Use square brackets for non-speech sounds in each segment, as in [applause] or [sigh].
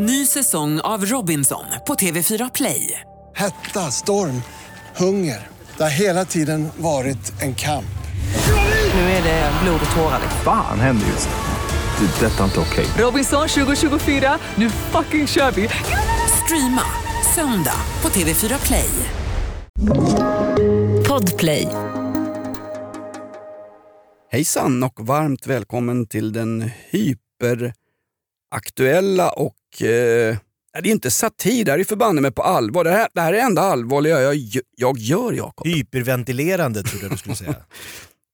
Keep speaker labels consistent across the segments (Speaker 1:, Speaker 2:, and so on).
Speaker 1: Ny säsong av Robinson på TV4 Play.
Speaker 2: Hetta, storm, hunger. Det har hela tiden varit en kamp.
Speaker 1: Nu är det blod och tårar.
Speaker 3: Fan händer just nu. Det. är Detta är inte okej.
Speaker 1: Robinson 2024, nu fucking kör vi! Streama söndag på TV4 Play. Podplay.
Speaker 4: Hejsan och varmt välkommen till den hyperaktuella och... Eh, det är inte satir, det här är förbanne mig på allvar. Det här, det här är det enda allvarliga jag, jag gör, Jakob.
Speaker 5: Hyperventilerande trodde jag du skulle säga. [laughs]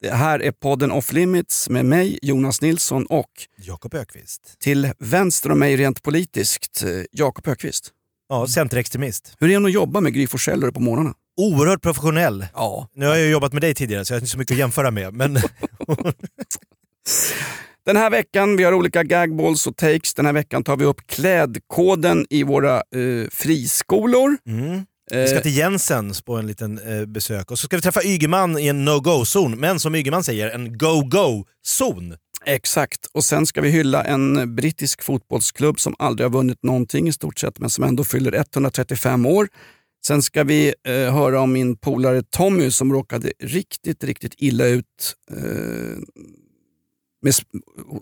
Speaker 4: Det här är podden Off Limits med mig, Jonas Nilsson och
Speaker 5: Jakob Ökvist.
Speaker 4: till vänster om mig rent politiskt, eh, Jakob Högqvist.
Speaker 5: Ja, centerextremist.
Speaker 4: Hur är det att jobba med Gry Forssell på morgnarna?
Speaker 5: Oerhört professionell.
Speaker 4: Ja.
Speaker 5: Nu har jag jobbat med dig tidigare så jag har inte så mycket att jämföra med. Men [laughs] [laughs]
Speaker 4: Den här veckan, vi har olika gagballs och takes. Den här veckan tar vi upp klädkoden i våra eh, friskolor.
Speaker 5: mm. vi ska
Speaker 4: Eh,
Speaker 5: till Jensens på en liten eh, besök och så ska vi träffa Ygeman i en no-go-zon. Men som Ygeman säger, en go-go-zon.
Speaker 4: Exakt, och sen ska vi hylla en brittisk fotbollsklubb som aldrig har vunnit någonting i stort sett, men som ändå fyller 135 år. Sen ska vi eh, höra om min polare Tommy som råkade riktigt, riktigt illa ut eh, med,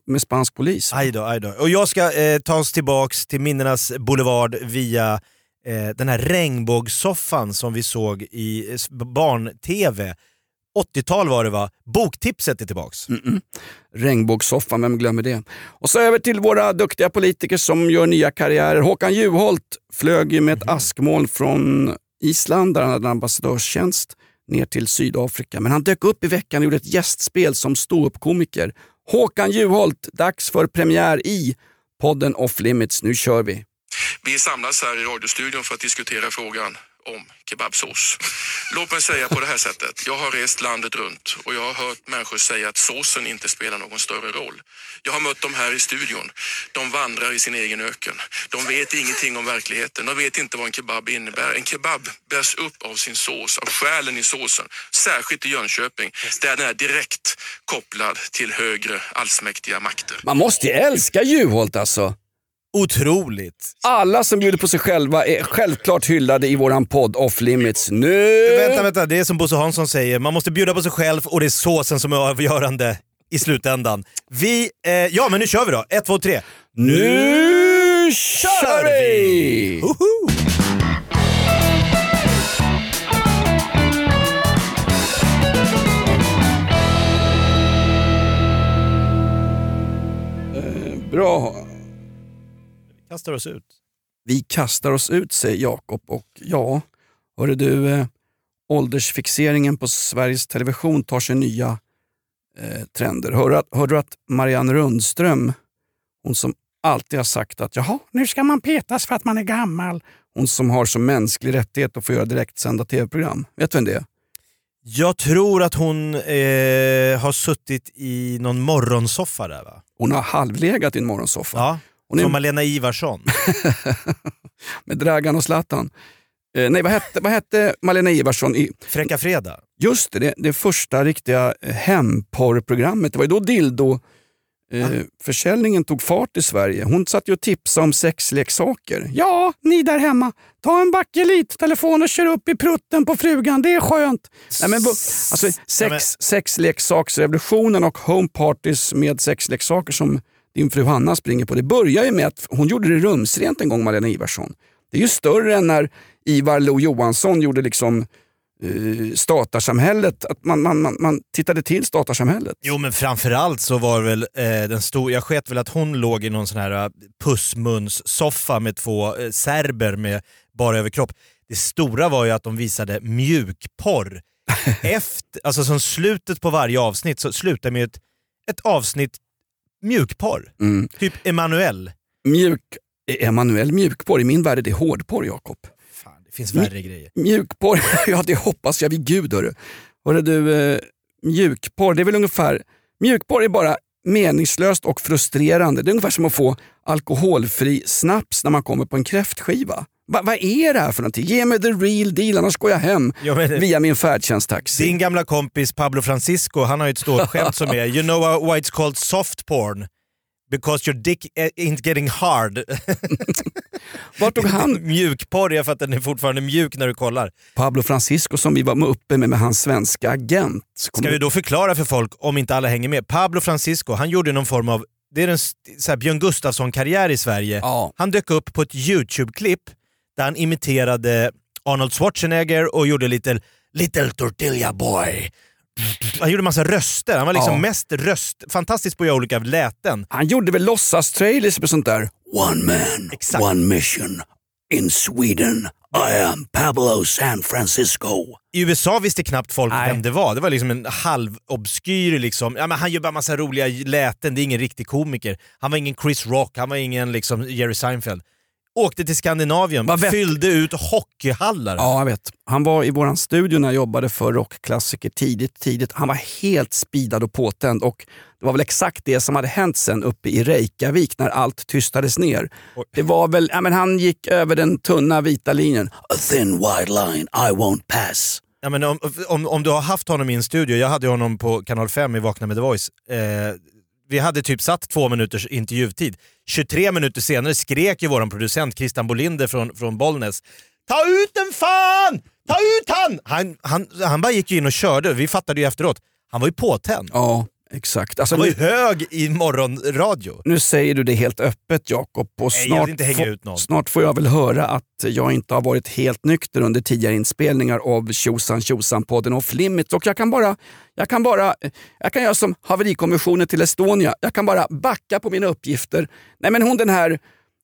Speaker 4: med spansk polis.
Speaker 5: Aj då, aj då. Och jag ska eh, ta oss tillbaks till minnenas boulevard via eh, den här regnbågssoffan som vi såg i eh, barn-tv. 80-tal var det va? Boktipset är tillbaks.
Speaker 4: Mm-mm. Regnbågssoffan, vem glömmer det? Och så över till våra duktiga politiker som gör nya karriärer. Håkan Juholt flög ju med ett askmoln från Island där han hade ambassadörstjänst ner till Sydafrika. Men han dök upp i veckan och gjorde ett gästspel som ståuppkomiker. Håkan Juholt, dags för premiär i podden Off Limits. Nu kör vi!
Speaker 6: Vi samlas här i radiostudion för att diskutera frågan om kebabsås. Låt mig säga på det här sättet. Jag har rest landet runt och jag har hört människor säga att såsen inte spelar någon större roll. Jag har mött dem här i studion. De vandrar i sin egen öken. De vet ingenting om verkligheten. De vet inte vad en kebab innebär. En kebab bärs upp av sin sås, av själen i såsen. Särskilt i Jönköping, där den är direkt kopplad till högre allsmäktiga makter.
Speaker 4: Man måste ju älska Juholt alltså!
Speaker 5: Otroligt!
Speaker 4: Alla som bjuder på sig själva är självklart hyllade i våran podd Off Limits. Nu!
Speaker 5: Vänta, vänta. Det är som Bosse Hansson säger, man måste bjuda på sig själv och det är såsen som är avgörande i slutändan. Vi, eh, ja men nu kör vi då. Ett, två, tre.
Speaker 4: Nu kör vi!
Speaker 5: Woho!
Speaker 4: Bra.
Speaker 5: Kastar oss ut.
Speaker 4: Vi kastar oss ut, säger Jakob. Och ja, hörru du, eh, åldersfixeringen på Sveriges Television tar sig nya eh, trender. Hörde, att- hörde du att Marianne Rundström, hon som alltid har sagt att jaha, nu ska man petas för att man är gammal. Hon som har som mänsklig rättighet att få göra direktsända tv-program. Vet du vem det är?
Speaker 5: Jag tror att hon eh, har suttit i någon morgonsoffa där va?
Speaker 4: Hon har halvlegat i en morgonsoffa.
Speaker 5: Ja,
Speaker 4: Hon är
Speaker 5: som Malena Ivarsson. [laughs]
Speaker 4: med Dragan och Zlatan. Eh, nej, vad hette, vad hette Malena Ivarsson i
Speaker 5: Fräcka Fredag.
Speaker 4: Just det, det, det första riktiga eh, hemporrprogrammet. Det var ju då dildo eh, försäljningen tog fart i Sverige. Hon satt ju och tipsade om sexleksaker. Ja, ni där hemma, ta en bakelittelefon och kör upp i prutten på frugan, det är skönt. Nej, men, alltså, sex, Sexleksaksrevolutionen och home parties med sexleksaker som din fru Hanna springer på. Det börjar ju med att hon gjorde det rumsrent en gång, Malena Ivarsson. Det är ju större än när Ivar Lo Johansson gjorde liksom eh, statarsamhället, att man, man, man, man tittade till statarsamhället.
Speaker 5: Jo men framförallt så var väl eh, den stora, jag sket väl att hon låg i någon sån här eh, pussmunssoffa med två eh, serber med bara överkropp. Det stora var ju att de visade mjukporr. [laughs] Efter, alltså som slutet på varje avsnitt så slutar med ett, ett avsnitt mjukporr.
Speaker 4: Mm.
Speaker 5: Typ Emanuel.
Speaker 4: Mjuk, Emanuel mjukporr, i min värld är det hårdporr Jakob.
Speaker 5: Fan, det finns värre grejer.
Speaker 4: Mjukporr, [laughs] ja det hoppas jag vid gud hörru. Hörru du, eh, mjukporr, det är väl ungefär, mjukporr är bara meningslöst och frustrerande. Det är ungefär som att få alkoholfri snaps när man kommer på en kräftskiva. Va, vad är det här för någonting? Ge mig the real deal annars går jag hem
Speaker 5: Ja, men-
Speaker 4: via min färdtjänsttaxi.
Speaker 5: Din gamla kompis Pablo Francisco, han har ju ett ståuppskämt [laughs] som är “You know why it's called soft porn? because your dick ain't getting hard. [laughs]
Speaker 4: Vart tog han [laughs]
Speaker 5: Mjukporr för att den är fortfarande mjuk när du kollar.
Speaker 4: Pablo Francisco som vi var uppe med med hans svenska agent?
Speaker 5: Ska vi då förklara för folk, om inte alla hänger med. Pablo Francisco, han gjorde någon form av det är en så här Björn Gustafsson-karriär i Sverige.
Speaker 4: Ja.
Speaker 5: Han dök upp på ett YouTube-klipp där han imiterade Arnold Schwarzenegger och gjorde lite “Little Tortilla Boy”. Han gjorde massa röster, han var liksom
Speaker 4: Ja.
Speaker 5: mest röst... Fantastisk på att göra olika läten.
Speaker 4: Han gjorde väl låtsas-trailers med sånt där. One man,
Speaker 5: Exakt.
Speaker 4: one mission. In Sweden, I am Pablo San Francisco.
Speaker 5: I USA visste knappt folk
Speaker 4: Nej.
Speaker 5: vem det var. Det var liksom en halvobskyr, liksom. ja, men han gör bara massa roliga läten, det är ingen riktig komiker. Han var ingen Chris Rock, han var ingen liksom Jerry Seinfeld. Åkte till Skandinavien,
Speaker 4: Vad
Speaker 5: fyllde ut hockeyhallar.
Speaker 4: Ja, jag vet. Han var i våran studio när jag jobbade för rockklassiker tidigt, tidigt. Han var helt speedad och påtänd och det var väl exakt det som hade hänt sen uppe i Reykjavik när allt tystades ner. Det var väl, ja, men han gick över den tunna vita linjen. A thin white line I won't pass.
Speaker 5: Ja, men om, om, om du har haft honom i en studio, jag hade honom på kanal 5 i Vakna med The Voice. Eh, vi hade typ satt två minuters intervjutid. 23 minuter senare skrek ju vår producent Christian Bolinder från, från Bollnäs Ta ut den fan! Ta ut han! Han, han! han bara gick in och körde, vi fattade ju efteråt. Han var ju påtänd.
Speaker 4: Ja, exakt. Alltså,
Speaker 5: Han var ju hög i morgonradio.
Speaker 4: nu säger du det helt öppet Jakob och
Speaker 5: Nej, jag
Speaker 4: snart,
Speaker 5: hänga
Speaker 4: få- snart får jag väl höra att jag inte har varit helt nykter under tidigare inspelningar av Tjosan tjosan-podden Off Limits. Och jag kan bara, jag kan bara, jag kan göra som haverikommissionen till Estonia. Jag kan bara backa på mina uppgifter. Nej men hon den här,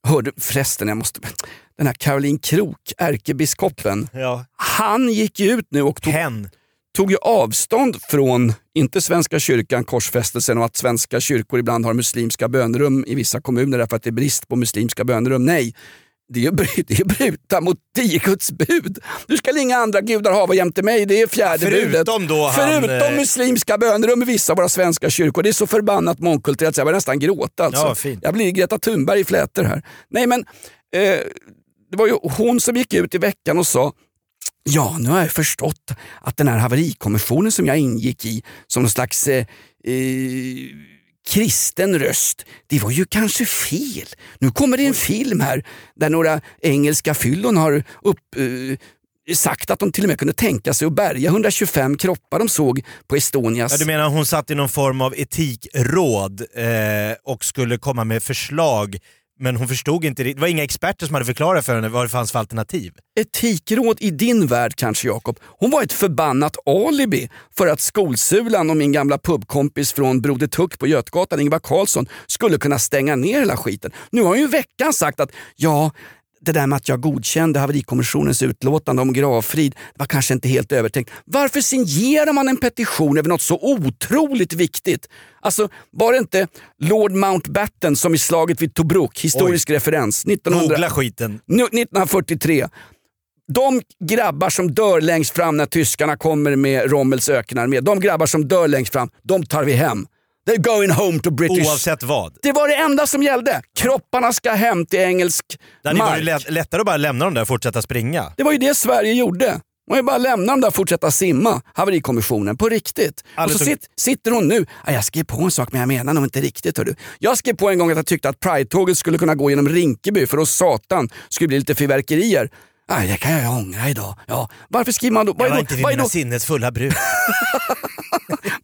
Speaker 4: hörde förresten, jag måste, den här Caroline Krook, ärkebiskopen.
Speaker 5: Ja.
Speaker 4: Han gick ju ut nu och tog
Speaker 5: Hen.
Speaker 4: Tog ju avstånd från, inte Svenska kyrkan, korsfästelsen och att svenska kyrkor ibland har muslimska bönerum i vissa kommuner därför att det är brist på muslimska bönerum. Nej, det är det är bryta mot tio Guds bud. Du ska inga andra gudar hava jämte mig, det är fjärde
Speaker 5: Förutom
Speaker 4: budet.
Speaker 5: då han,
Speaker 4: Förutom
Speaker 5: eh,
Speaker 4: muslimska bönerum i vissa av våra svenska kyrkor. Det är så förbannat mångkulturellt så jag börjar nästan gråta. Alltså.
Speaker 5: Ja, fint.
Speaker 4: Jag blir Greta Thunberg i flätor här. Nej men, eh, det var ju hon som gick ut i veckan och sa Ja, nu har jag förstått att den här haverikommissionen som jag ingick i som någon slags eh, eh, kristen röst, det var ju kanske fel. Nu kommer det en film här där några engelska fyllon har upp, eh, sagt att de till och med kunde tänka sig att bärga 125 kroppar de såg på Estonias...
Speaker 5: Ja, du menar hon satt i någon form av etikråd eh, och skulle komma med förslag men hon förstod inte, det Det var inga experter som hade förklarat för henne vad det fanns för alternativ.
Speaker 4: etikråd i din värld kanske Jakob. Hon var ett förbannat alibi för att Skolsulan och min gamla pubkompis från Broder Tuck på Götgatan, Ingvar Carlsson, skulle kunna stänga ner hela skiten. Nu har hon ju i veckan sagt att ja, det där med att jag godkände haverikommissionens utlåtande om gravfrid var kanske inte helt övertänkt. Varför signerar man en petition över något så otroligt viktigt? Alltså, var det inte Lord Mountbatten som i slaget vid Tobruk, historisk referens, 1900...
Speaker 5: Googla skiten.
Speaker 4: Nu, 1943. De grabbar som dör längst fram när tyskarna kommer med Rommels ökenarmé, de grabbar som dör längst fram, de tar vi hem. They're going home to British...
Speaker 5: Oavsett vad.
Speaker 4: Det var det enda som gällde. Kropparna ska hem till engelsk
Speaker 5: Det hade
Speaker 4: mark.
Speaker 5: varit lätt, lättare att bara lämna dem där och fortsätta springa.
Speaker 4: Det var ju det Sverige gjorde. Man ju bara lämna dem där och fortsätta simma. Haverikommissionen, på riktigt.
Speaker 5: Alldeles
Speaker 4: och så sit, sitter hon nu. Ja, jag skrev på en sak men jag menar nog inte riktigt. Hördu. Jag skrev på en gång att jag tyckte att Pride-tåget skulle kunna gå genom Rinkeby för att satan skulle bli lite fyrverkerier. Ah, det kan jag ångra idag. Ja, varför skriver man då?
Speaker 5: Jag
Speaker 4: är
Speaker 5: var
Speaker 4: då-
Speaker 5: inte vid
Speaker 4: vad
Speaker 5: mina
Speaker 4: då-
Speaker 5: sinnes fulla bruk. [laughs]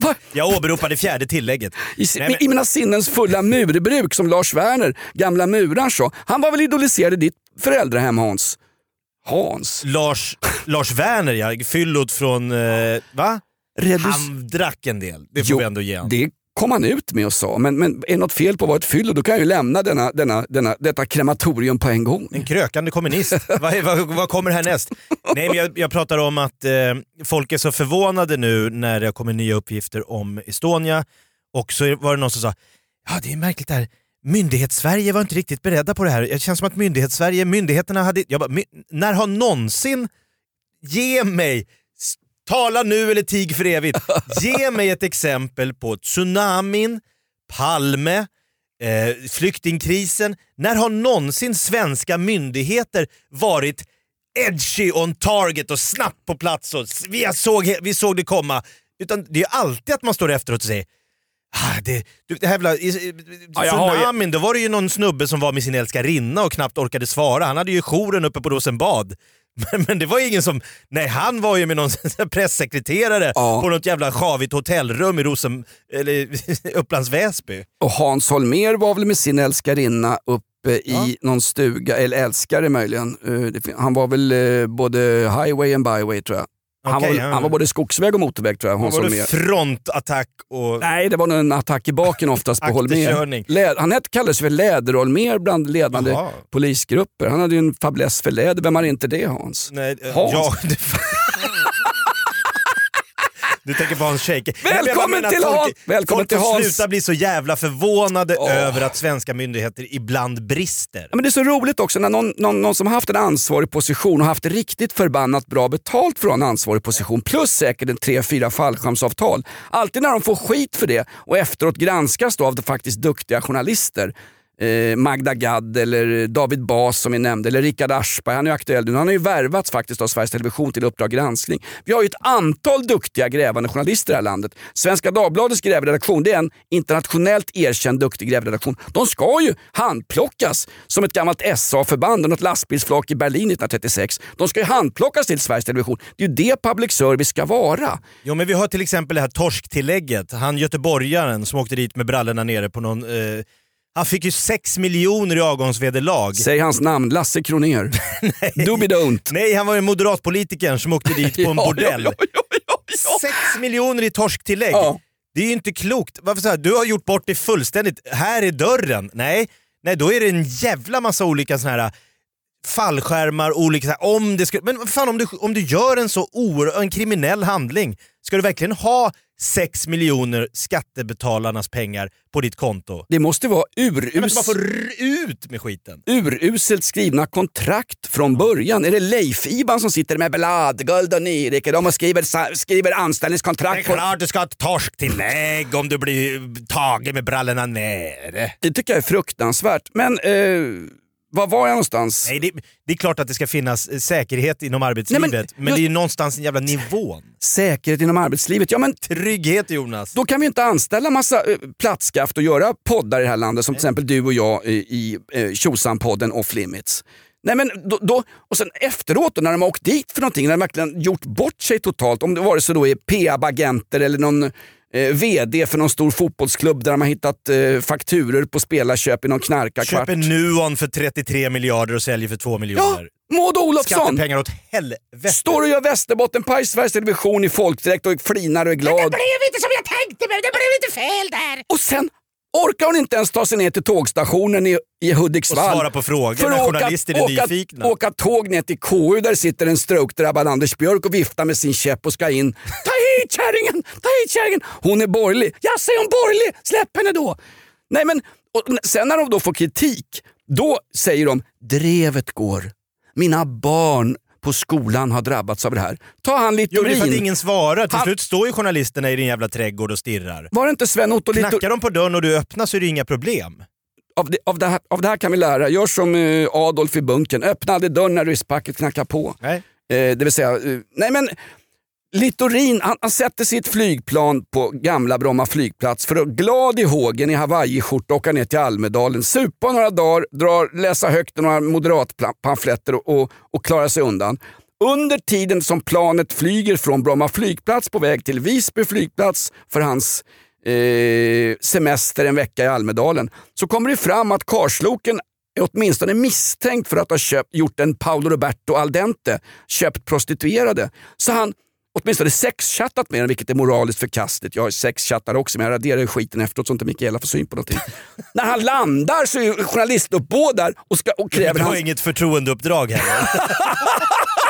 Speaker 4: vad- [laughs]
Speaker 5: Jag åberopade fjärde tillägget.
Speaker 4: I,
Speaker 5: Nej, men-
Speaker 4: I mina sinnens fulla murbruk som Lars Werner, gamla muraren sa. Han var väl idoliserad i ditt föräldrahem Hans? Hans?
Speaker 5: Lars, Lars Werner ja, fyllot från... Eh, va?
Speaker 4: Redus-
Speaker 5: Han drack en del, det får
Speaker 4: Jo,
Speaker 5: vi ändå ge honom.
Speaker 4: Det kom han ut med och sa, men, men är något fel på att vara ett fyllo då kan jag ju lämna denna, denna, denna, detta krematorium på en gång.
Speaker 5: En krökande kommunist. [laughs] vad, vad, vad kommer härnäst? Nej, men jag, jag pratar om att eh, folk är så förvånade nu när det kommer nya uppgifter om Estonia. Och så var det någon som sa, ja det är märkligt det här. Myndighetssverige var inte riktigt beredda på det här. Det känns som att myndighetssverige, myndigheterna hade... Jag bara, "My- när har någonsin... Ge mig... Tala nu eller tig för evigt. [laughs] Ge mig ett exempel på tsunamin, Palme, eh, flyktingkrisen. När har någonsin svenska myndigheter varit edgy on target och snabbt på plats och vi såg, vi såg det komma? Utan det är alltid att man står efteråt och säger Ah, Det, du, det här jävla,
Speaker 4: Ja, har ju-
Speaker 5: tsunamin, då var det ju någon snubbe som var med sin älskarinna och knappt orkade svara. Han hade ju jouren uppe på Rosenbad. Men, men det var ju ingen som... Nej, han var ju med någon [laughs] pressekreterare
Speaker 4: Ja.
Speaker 5: på något jävla sjavigt hotellrum i Rosen, eller, [laughs] Upplands Väsby.
Speaker 4: Och Hans Holmér var väl med sin älskarinna uppe i någon stuga, eller älskare möjligen. Eh, Han var väl eh, både highway and byway tror jag. Han, var, väl-
Speaker 5: ja.
Speaker 4: han var både skogsväg och motorväg tror jag, Hans
Speaker 5: Var det frontattack och...
Speaker 4: Nej, det var nog en attack i baken oftast på Holmér. Lä- Han hette- kallades för Läderholmér bland ledande
Speaker 5: Jaha.
Speaker 4: polisgrupper. Han hade ju en fäbless för läder. Vem har inte det Hans?
Speaker 5: Nej, eh,
Speaker 4: Hans.
Speaker 5: ja, det, Du tänker på Hans Scheike. Nej,
Speaker 4: Välkommen
Speaker 5: menar
Speaker 4: till
Speaker 5: folk,
Speaker 4: Han- välkommen
Speaker 5: folk
Speaker 4: till Hans.
Speaker 5: sluta bli så jävla förvånade
Speaker 4: Åh.
Speaker 5: över att svenska myndigheter ibland brister.
Speaker 4: Ja, men det är så roligt också när någon, någon, någon som haft en ansvarig position och haft riktigt förbannat bra betalt för att ha en ansvarig position plus säkert en tre, fyra fallskärmsavtal. Alltid när de får skit för det och efteråt granskas då av de faktiskt duktiga journalister. Eh, Magda Gad eller David Bas som vi nämnde, eller Rickard Aschberg, han är ju aktuell nu. Han har ju värvats faktiskt av Sveriges Television till Uppdrag granskning. Vi har ju ett antal duktiga grävande journalister i det här landet. Svenska Dagbladets grävredaktion det är en internationellt erkänd duktig grävredaktion. De ska ju handplockas som ett gammalt SA-förband och något lastbilsflak i Berlin 1936. De ska ju handplockas till Sveriges Television. Det är ju det public service ska vara.
Speaker 5: Jo men vi har till exempel det här torsktillägget. Han göteborgaren som åkte dit med brallorna nere på någon... Eh, han fick ju 6 miljoner i avgångsvederlag.
Speaker 4: Säg hans namn, Lasse Kronér. [laughs] Doobidont.
Speaker 5: Nej, han var ju moderatpolitikern som åkte dit på en [laughs]
Speaker 4: Ja,
Speaker 5: bordell.
Speaker 4: ja, ja, ja.
Speaker 5: 6 miljoner i torsktillägg. Det är ju inte klokt. Varför så här, du har gjort bort det fullständigt. Här är dörren. Nej, nej då är det en jävla massa olika såna här fallskärmar, olika här, om det ska, Men fan om du, om du gör en så oer, en kriminell handling, ska du verkligen ha 6 miljoner skattebetalarnas pengar på ditt konto?
Speaker 4: Det måste vara urus
Speaker 5: bara få r- ut med skiten.
Speaker 4: uruselt skrivna kontrakt från början. Är det Leif-Iban som sitter med bladguld och nyrike de och skriver, skriver
Speaker 5: Det är
Speaker 4: anställningskontrakt?
Speaker 5: Klart du ska ha ett torsktillägg om du blir tagen med brallorna nere.
Speaker 4: Det tycker jag är fruktansvärt. Men eh, var var jag någonstans?
Speaker 5: Nej, det, det är klart att det ska finnas eh, säkerhet inom arbetslivet,
Speaker 4: Nej,
Speaker 5: men,
Speaker 4: men
Speaker 5: det är ju någonstans den jävla nivån.
Speaker 4: Säkerhet inom arbetslivet. Ja, men
Speaker 5: Trygghet Jonas.
Speaker 4: Då kan vi inte anställa massa eh, plattskaft och göra poddar i det här landet som till exempel du och jag i, i eh, Tjosan-podden Off Limits. Nej, men då, då, och sen efteråt då, när de har åkt dit för någonting, när de verkligen gjort bort sig totalt, om det vare sig då är PAB-agenter eller någon eh, VD för någon stor fotbollsklubb där de har hittat eh, fakturer på spelarköp i någon knarkarkvart.
Speaker 5: Köper Nuon för 33 miljarder och säljer för 2
Speaker 4: Ja,
Speaker 5: miljoner.
Speaker 4: Maud Olofsson!
Speaker 5: Skattepengar åt helvete.
Speaker 4: Står och gör Västerbottenpaj i Sveriges Television i folkdräkt och flinar och är glad.
Speaker 7: blev inte som jag tänkte mig, det blev lite fel där.
Speaker 4: Och sen orkar hon inte ens ta sig ner till tågstationen i, i Hudiksvall.
Speaker 5: Och svara på frågor
Speaker 4: för
Speaker 5: när
Speaker 4: att
Speaker 5: journalister är
Speaker 4: åka,
Speaker 5: nyfikna.
Speaker 4: Åka tåg ner till KU där sitter en stroke-drabbad Anders Björk och viftar med sin käpp och ska in. Ta [laughs] hit kärringen! Ta hit kärringen! Hon är borgerlig. Ja, säger hon borgerlig? Släpp henne då! Nej men, och sen när de då får kritik, då säger de drevet går. Mina barn på skolan har drabbats av det här. Ta han
Speaker 5: Jo, men det är för att
Speaker 4: Littorin.
Speaker 5: ingen svarar. Till
Speaker 4: Han-
Speaker 5: slut står ju journalisterna i din jävla trädgård och stirrar.
Speaker 4: Var det inte Sven-Otto Littorin?
Speaker 5: Knackar de på dörren och du öppnar så är det inga problem.
Speaker 4: av det, av, det här, av det här kan vi lära. Gör som eh, Adolf i bunkern. Öppna aldrig dörren när rysspacket knackar på.
Speaker 5: Nej.
Speaker 4: Eh, det vill säga, eh, nej men Littorin han, han sätter sitt flygplan på gamla Bromma flygplats för att glad i hågen i hawaiiskjorta åka ner till Almedalen, supa några dagar, drar, läsa högt några moderatpamfletter och, och, och klara sig undan. Under tiden som planet flyger från Bromma flygplats på väg till Visby flygplats för hans eh, semester en vecka i Almedalen så kommer det fram att karsloken är åtminstone misstänkt för att ha köpt, gjort en Paolo Roberto al dente, köpt prostituerade. Så han åtminstone sexchattat med den, vilket är moraliskt förkastligt. Jag har sexchattar också, men jag raderar skiten efteråt så inte Mikaela får syn på någonting. [laughs] När han landar så är journalistuppbåd där och, ska, och kräver
Speaker 5: Du har
Speaker 4: hans...
Speaker 5: inget förtroendeuppdrag heller. [laughs]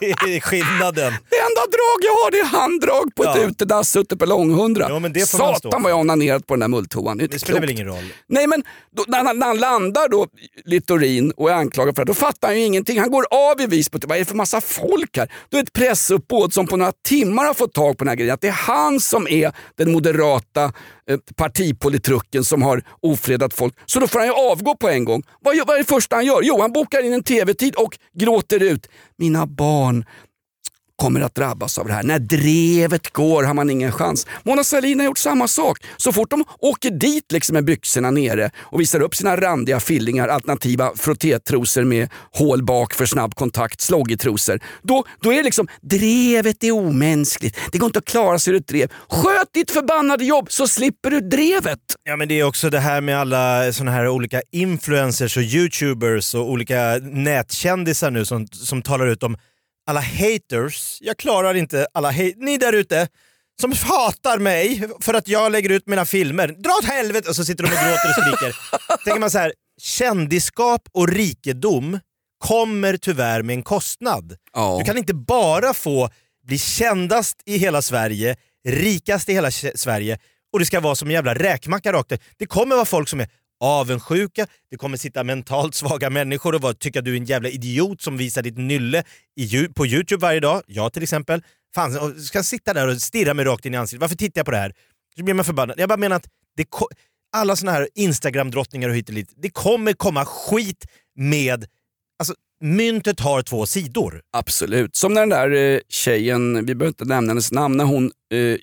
Speaker 5: det är skillnaden.
Speaker 4: Det enda drag jag har det är handdrag på ett
Speaker 5: Ja.
Speaker 4: utedass ute på Långhundra.
Speaker 5: Ja, men det får
Speaker 4: Satan vad jag onanerat på den där mulltoan. Det,
Speaker 5: Det spelar väl ingen roll.
Speaker 4: Nej men då, när, han, när han landar då, Littorin och är anklagad för det, då fattar han ju ingenting. Han går av i Visby. Vad är det för massa folk här? Då är ett pressuppbåd som på några timmar har fått tag på den här grejen. Att det är han som är den moderata partipolitrucken som har ofredat folk. Så då får han ju avgå på en gång. Vad, vad är det första han gör? Jo, han bokar in en tv-tid och gråter ut. Mina barn kommer att drabbas av det här. När drevet går har man ingen chans. Mona Sahlin har gjort samma sak. Så fort de åker dit liksom med byxorna nere och visar upp sina randiga fillingar, alternativa frottétrosor med hål bak för snabb kontakt, sloggytrosor. Då, då är det liksom, drevet är omänskligt. Det går inte att klara sig ur ett drev. Sköt ditt förbannade jobb så slipper du drevet.
Speaker 5: Ja men det är också det här med alla såna här olika influencers och youtubers och olika nätkändisar nu som, som talar ut om alla haters. Jag klarar inte alla hate Ni där ute som hatar mig för att jag lägger ut mina filmer. Dra åt helvete! Och så sitter de och gråter och skriker. [laughs] Tänker man så här, kändisskap och rikedom kommer tyvärr med en kostnad.
Speaker 4: Ja.
Speaker 5: Du kan inte bara få bli kändast i hela Sverige, rikast i hela Sverige och det ska vara som en jävla räkmacka rakt. Det kommer vara folk som är avundsjuka, det kommer sitta mentalt svaga människor och vara, tycka du är en jävla idiot som visar ditt nylle i, på Youtube varje dag. Jag till exempel. Fan, och ska sitta där och stirra mig rakt in i ansiktet. Varför tittar jag på det här? Så blir man förbannad. Jag bara menar att det, alla såna här Instagram-drottningar och hit och dit, det kommer komma skit med... Alltså, myntet har två sidor.
Speaker 4: Absolut. Som när den där eh, tjejen, vi behöver inte nämna hennes namn, när hon eh,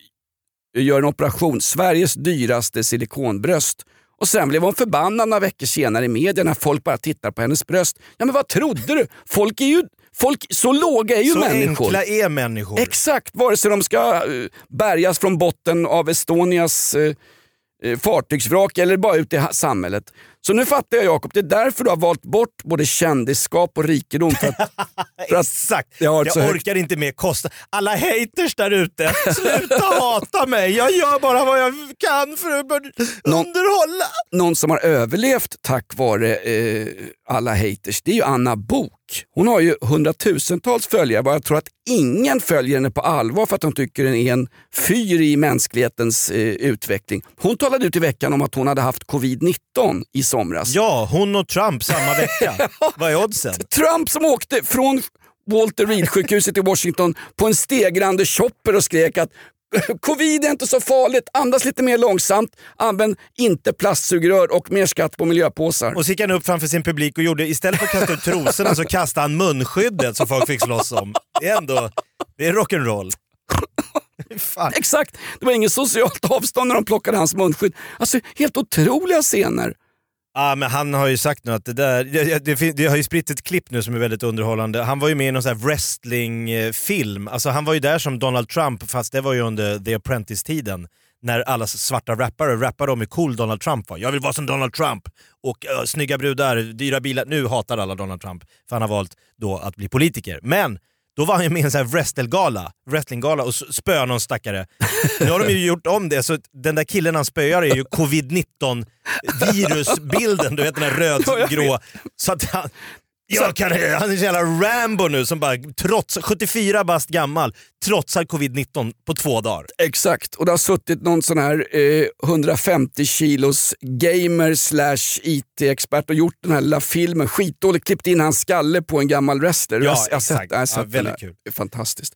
Speaker 4: gör en operation, Sveriges dyraste silikonbröst. Och sen blev hon förbannad några veckor senare i media när folk bara tittar på hennes bröst. Ja men vad trodde du? Folk är ju, folk, så låga är ju
Speaker 5: Så
Speaker 4: människor.
Speaker 5: enkla är människor.
Speaker 4: Exakt, vare sig de ska eh, bärgas från botten av Estonias eh, fartygsvrak eller bara ut i samhället. Så nu fattar jag Jakob, det är därför du har valt bort både kändisskap och rikedom. För att, [laughs] för att
Speaker 5: Exakt!
Speaker 4: jag
Speaker 5: Jag orkar inte med kosta. Alla haters där ute, sluta hata mig! Jag gör bara vad jag kan för att
Speaker 4: Någon-
Speaker 5: underhålla.
Speaker 4: någon som har överlevt tack vare eh, alla haters, det är ju Anna Bok. Hon har ju hundratusentals följare och jag tror att ingen följer henne på allvar för att de tycker den är en fyr i mänsklighetens eh, utveckling. Hon talade ut i veckan om att hon hade haft covid-19 i somras.
Speaker 5: Ja, hon och Trump samma vecka. [laughs] Vad är oddsen?
Speaker 4: Trump som åkte från Walter Reed-sjukhuset i Washington på en stegrande chopper och skrek att [laughs] Covid är inte så farligt, andas lite mer långsamt, använd inte plastsugrör och mer skatt på miljöpåsar.
Speaker 5: Och så gick han upp framför sin publik och gjorde, istället för att kasta ut trosorna så kastade han munskyddet som folk fick slåss om. Det är ändå, det är rock'n'roll.
Speaker 4: Exakt, det var ingen socialt avstånd när de plockade hans munskydd. Alltså helt otroliga scener.
Speaker 5: Ja, men han har ju sagt nu att det där, det, det, det har ju spritt ett klipp nu som är väldigt underhållande. Han var ju med i någon sån här wrestlingfilm. Alltså han var ju där som Donald Trump fast det var ju under The Apprentice-tiden. När alla svarta rappare rappade om hur cool Donald Trump var. Jag vill vara som Donald Trump. Och uh, snygga brudar, dyra bilar. Nu hatar alla Donald Trump för han har valt då att bli politiker. Men då var han med i en sån här wrestelgala, wrestlinggala och spöade någon stackare. Nu har de ju gjort om det, så den där killen han spöar är ju covid-19 virusbilden, du vet den
Speaker 4: jag
Speaker 5: rödgrå. Så att han, jag kan, han är så jävla Rambo nu som bara trots 74 bast gammal trotsar covid-19 på två dagar.
Speaker 4: Exakt, och det har suttit någon sån här eh, 150 kilos gamer slash IT-expert och gjort den här lilla filmen, skitdåligt, klippt in hans skalle på en gammal wrestler.
Speaker 5: Ja,
Speaker 4: jag, jag har sett,
Speaker 5: exakt.
Speaker 4: jag
Speaker 5: Ja,
Speaker 4: sett den
Speaker 5: väldigt kul.
Speaker 4: Fantastiskt.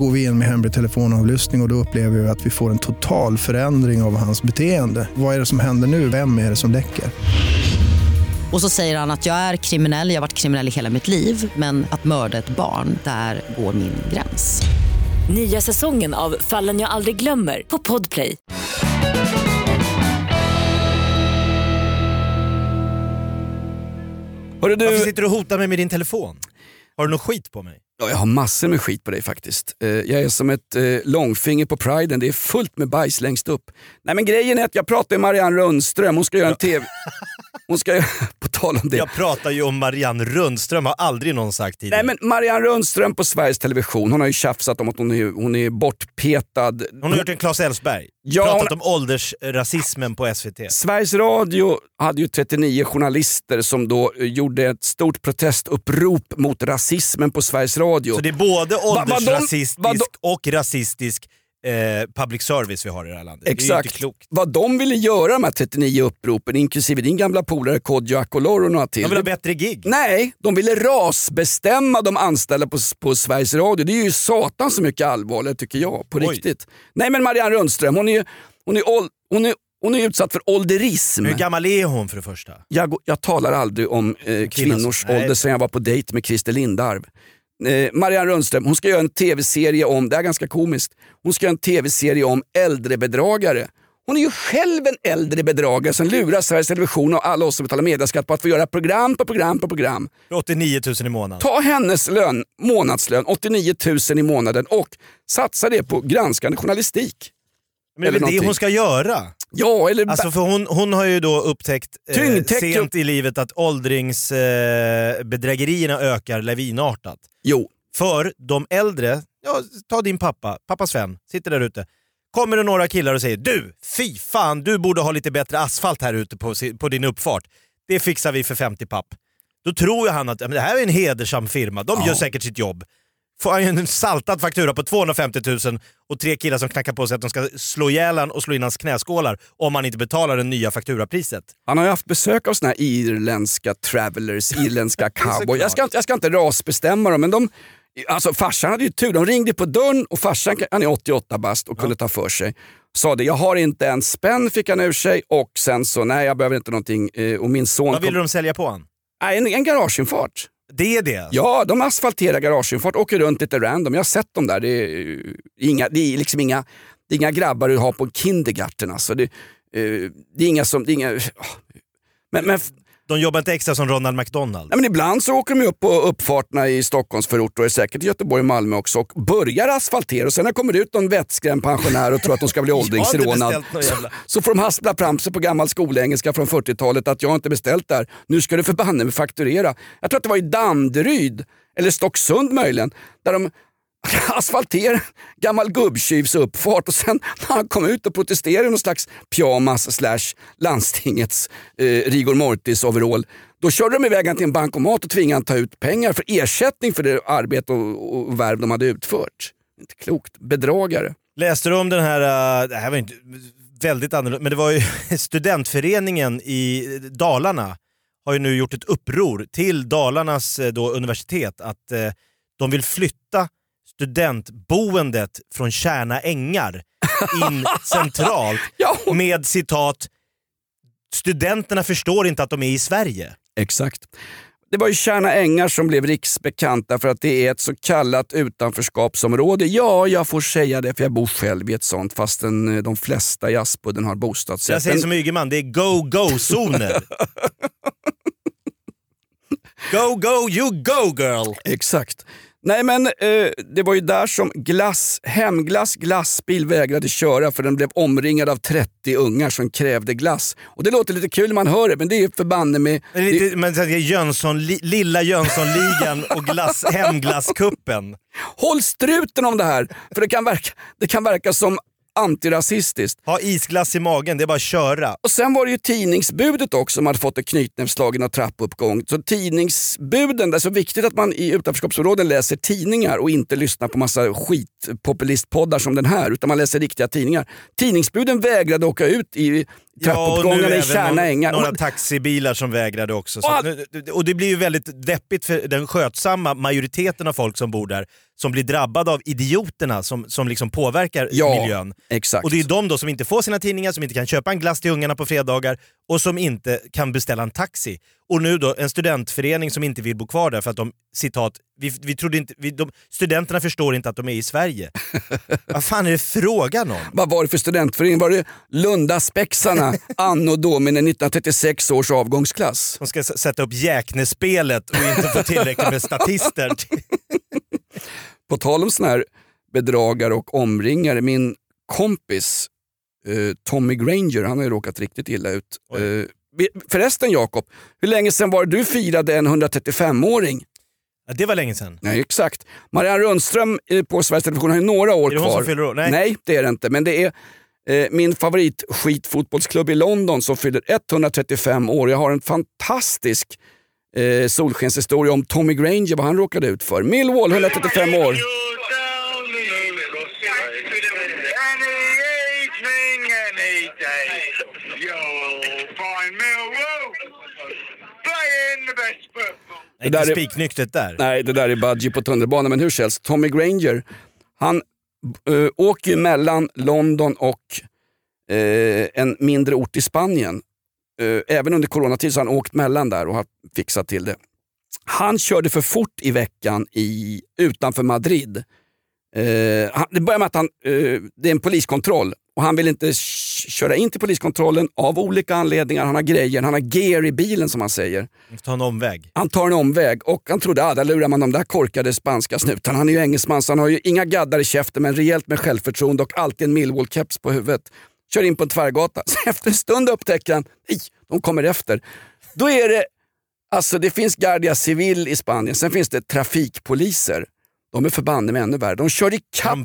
Speaker 8: Går vi in med hemlig telefonavlyssning och, och då upplever vi att vi får en total förändring av hans beteende. Vad är det som händer nu? Vem är det som läcker?
Speaker 9: Och så säger han att jag är kriminell, jag har varit kriminell i hela mitt liv men att mörda ett barn, där går min gräns.
Speaker 10: Nya säsongen av Fallen jag aldrig glömmer på Podplay.
Speaker 4: Hörru du...
Speaker 5: Varför sitter du och hotar mig med din telefon? Har du något skit på mig?
Speaker 4: Ja, jag har massor med skit på dig faktiskt. Eh, Jag är som ett eh, långfinger på priden, det är fullt med bajs längst upp. Nej men grejen är att jag pratar med Marianne Rundström, hon ska göra en TV... Hon ska [laughs] på tal om det.
Speaker 5: Jag pratar ju om Marianne Rundström, har aldrig någon sagt tidigare.
Speaker 4: Nej men Marianne Rundström på Sveriges Television, hon har ju tjafsat om att hon är, hon är bortpetad.
Speaker 5: Hon har gjort en Claes Elfsberg,
Speaker 4: Ja,
Speaker 5: pratat
Speaker 4: hon-
Speaker 5: om åldersrasismen på SVT.
Speaker 4: Sveriges Radio hade ju 39 journalister som då eh, gjorde ett stort protestupprop mot rasismen på Sveriges Radio.
Speaker 5: Så det är både
Speaker 4: Va- vad de-
Speaker 5: åldersrasistisk
Speaker 4: vad de-
Speaker 5: och rasistisk eh, public service vi har i det här landet. Det är ju
Speaker 4: Exakt.
Speaker 5: inte klokt.
Speaker 4: Vad de ville göra här 39 uppropen, inklusive din gamla polare Kodjo Akolor och några till.
Speaker 5: De vill ha bättre gig.
Speaker 4: Nej, de ville rasbestämma de anställda på, på Sveriges Radio. Det är ju satan så mycket allvarligare tycker jag, på
Speaker 5: Oj.
Speaker 4: riktigt. Nej men Marianne Rundström, hon är, hon är, ål- hon är, hon är utsatt för ålderism.
Speaker 5: Hur gammal är hon för det första?
Speaker 4: Jag, jag talar aldrig om eh, kvinnors
Speaker 5: nej.
Speaker 4: ålder sen jag var på dejt med Christer Lindarw. Eh, Marianne Rundström, hon ska göra en tv-serie om, det är ganska komiskt, hon ska göra en tv-serie om äldrebedragare. Hon är ju själv en äldre bedragare som lurar Sveriges Television och alla oss som betalar medieskatt på att få göra program på program på program.
Speaker 5: 89 000 i månaden.
Speaker 4: Ta hennes lön, månadslön, 89 000 i månaden och satsa det på granskande journalistik.
Speaker 5: Men det är
Speaker 4: Eller
Speaker 5: det
Speaker 4: någonting.
Speaker 5: hon ska göra?
Speaker 4: Ja, eller...
Speaker 5: Alltså för hon, hon har ju då upptäckt eh, sent i livet att åldringsbedrägerierna eh, ökar lavinartat.
Speaker 4: Jo.
Speaker 5: För de äldre, ja, ta din pappa, pappa Sven, sitter där ute. Kommer det några killar och säger du, fy fan, du borde ha lite bättre asfalt här ute på, på din uppfart. Det fixar vi för 50 papp. Då tror ju han att men det här är en hedersam firma, de
Speaker 4: Ja.
Speaker 5: gör säkert sitt jobb. Får han ju en saltad faktura på 250 000 och tre killar som knackar på sig att de ska slå ihjäl han och slå in hans knäskålar om han inte betalar det nya fakturapriset.
Speaker 4: Han har ju haft besök av såna här irländska travelers, [laughs] irländska cowboy.
Speaker 5: Såklart.
Speaker 4: Jag ska, inte- jag ska inte rasbestämma dem, men de, alltså farsan hade ju tur. De ringde på dörren och farsan, han är 88 bast och kunde ta för sig. Sa det, jag har inte en spänn fick han ur sig och sen så, nej jag behöver inte någonting. Eh, Och min son
Speaker 5: Vad ville
Speaker 4: kom,
Speaker 5: de sälja på han?
Speaker 4: nej, en, en garageinfart.
Speaker 5: Det är det?
Speaker 4: Ja, de asfalterar garageinfart, åker runt lite random. Jag har sett dem där. Det är, eh, inga, det är liksom inga, det är inga grabbar du har på kindergarten. Alltså. Det, eh, det är inga som... Det är inga, eh, men, men,
Speaker 5: de jobbar inte extra som Ronald McDonald?
Speaker 4: nej, men ibland så åker de upp på uppfarterna i Stockholmsförorter säkert i Göteborg och Malmö också och börjar asfaltera och sen när det kommer ut någon vettskrämd pensionär och tror att de ska bli [laughs] åldringsrånad så, så får de haspla fram sig på gammal skolengelska från 40-talet att jag har inte beställt där. Nu ska du för banne mig fakturera. Jag tror att det var i Danderyd, eller Stocksund möjligen, där de [laughs] asfalterar gammal gubbtjuvs uppfart och sen när han kom ut och protesterade i någon slags pyjamas slash landstingets eh, rigor mortis overall. Då körde de iväg han till en bankomat och tvingade han ta ut pengar för ersättning för det arbete och, och värv de hade utfört. Inte klokt. Bedragare.
Speaker 5: Läste du om den här, uh, det här var inte väldigt annorlunda, men det var ju [laughs] studentföreningen i Dalarna har ju nu gjort ett uppror till Dalarnas eh, då, universitet att eh, de vill flytta studentboendet från Kärna ängar in [laughs] centralt med citat “Studenterna förstår inte att de är i Sverige”.
Speaker 4: Exakt. Det var ju Tjärna ängar som blev riksbekanta för att det är ett så kallat utanförskapsområde. Ja, jag får säga det för jag bor själv i ett sånt fastän eh, de flesta i Aspudden har bostadsrätt.
Speaker 5: Jag säger som Ygeman, det är go-go-zoner. [laughs] Go, go, you go girl!
Speaker 4: Exakt. Nej men eh, det var ju där som glass, hemglass glassbil vägrade köra för den blev omringad av 30 ungar som krävde glass. Och det låter lite kul när man hör det men det är förbanne med...
Speaker 5: Men det lite, men Jönsson, li, lilla Jönssonligan och glass, hemglasskuppen.
Speaker 4: Håll struten om det här för det kan verka, det kan verka som antirasistiskt.
Speaker 5: Ha isglass i magen, det är bara att köra.
Speaker 4: Och sen var det ju tidningsbudet också som hade fått en knytnävsslag i någon trappuppgång. Så tidningsbuden, det är så viktigt att man i utanförskapsområden läser tidningar och inte lyssnar på massa skitpopulistpoddar som den här, utan man läser riktiga tidningar. Tidningsbuden vägrade åka ut i trappuppgångarna i Tjärna ängar.
Speaker 5: några taxibilar som vägrade också. Så,
Speaker 4: och
Speaker 5: det blir ju väldigt deppigt för den skötsamma majoriteten av folk som bor där som blir drabbade av idioterna som, som liksom påverkar
Speaker 4: Ja,
Speaker 5: miljön.
Speaker 4: exakt.
Speaker 5: Och det är de då som inte får sina tidningar, som inte kan köpa en glass till ungarna på fredagar och som inte kan beställa en taxi. Och nu då en studentförening som inte vill bo kvar där för att de, citat, vi, vi trodde inte, vi, de, studenterna förstår inte att de är i Sverige. [laughs] Vad fan är det frågan om?
Speaker 4: Vad var det för studentförening? Var det Lundaspexarna [laughs] anno domini 1936 års avgångsklass?
Speaker 5: De ska sätta upp Jäknespelet och inte få tillräckligt med statister. [laughs]
Speaker 4: På tal om såna här bedragare och omringare, min kompis eh, Tommy Granger, han har ju råkat riktigt illa ut. Eh, vi- förresten Jakob, hur länge sedan var det du firade en 135-åring?
Speaker 5: Ja, det var länge sedan.
Speaker 4: Nej, exakt. Marianne Rundström eh, på Sveriges Television har ju några år
Speaker 5: Är det hon
Speaker 4: kvar.
Speaker 5: som fyller år? Nej.
Speaker 4: det är det inte. Men det är eh, min favoritskitfotbollsklubb i London som fyller 135 år. Jag har en fantastisk eh, solskenshistoria om Tommy Granger, vad han råkade ut för. Millwall, 135 år.
Speaker 5: Nej, inte
Speaker 4: där är-
Speaker 5: spiknyktert där.
Speaker 4: Nej, det där är Budgie på tunnelbanan. Men hur som helst, Tommy Granger, han eh, åker ju mellan London och eh, en mindre ort i Spanien. Eh, även under coronatid så har han åkt mellan där och har fixat till det. Han körde för fort i veckan i, utanför Madrid. Eh, han, det börjar med att han, eh, det är en poliskontroll och han vill inte köra in till poliskontrollen av olika anledningar. Han har grejer, han har gear i bilen som han säger.
Speaker 5: Ta en omväg.
Speaker 4: Han tar en omväg och han trodde att ah, där lurar man de där korkade spanska snutarna. Han är ju engelsman så han har ju inga gaddar i käften men rejält med självförtroende och alltid en Millwall-keps på huvudet. Kör in på en tvärgata. Så [laughs] efter en stund upptäcker han, nej, de kommer efter. Då är det, alltså det finns Guardia Civil i Spanien, sen finns det trafikpoliser. De är förbanne med ännu värre. De kör ikapp,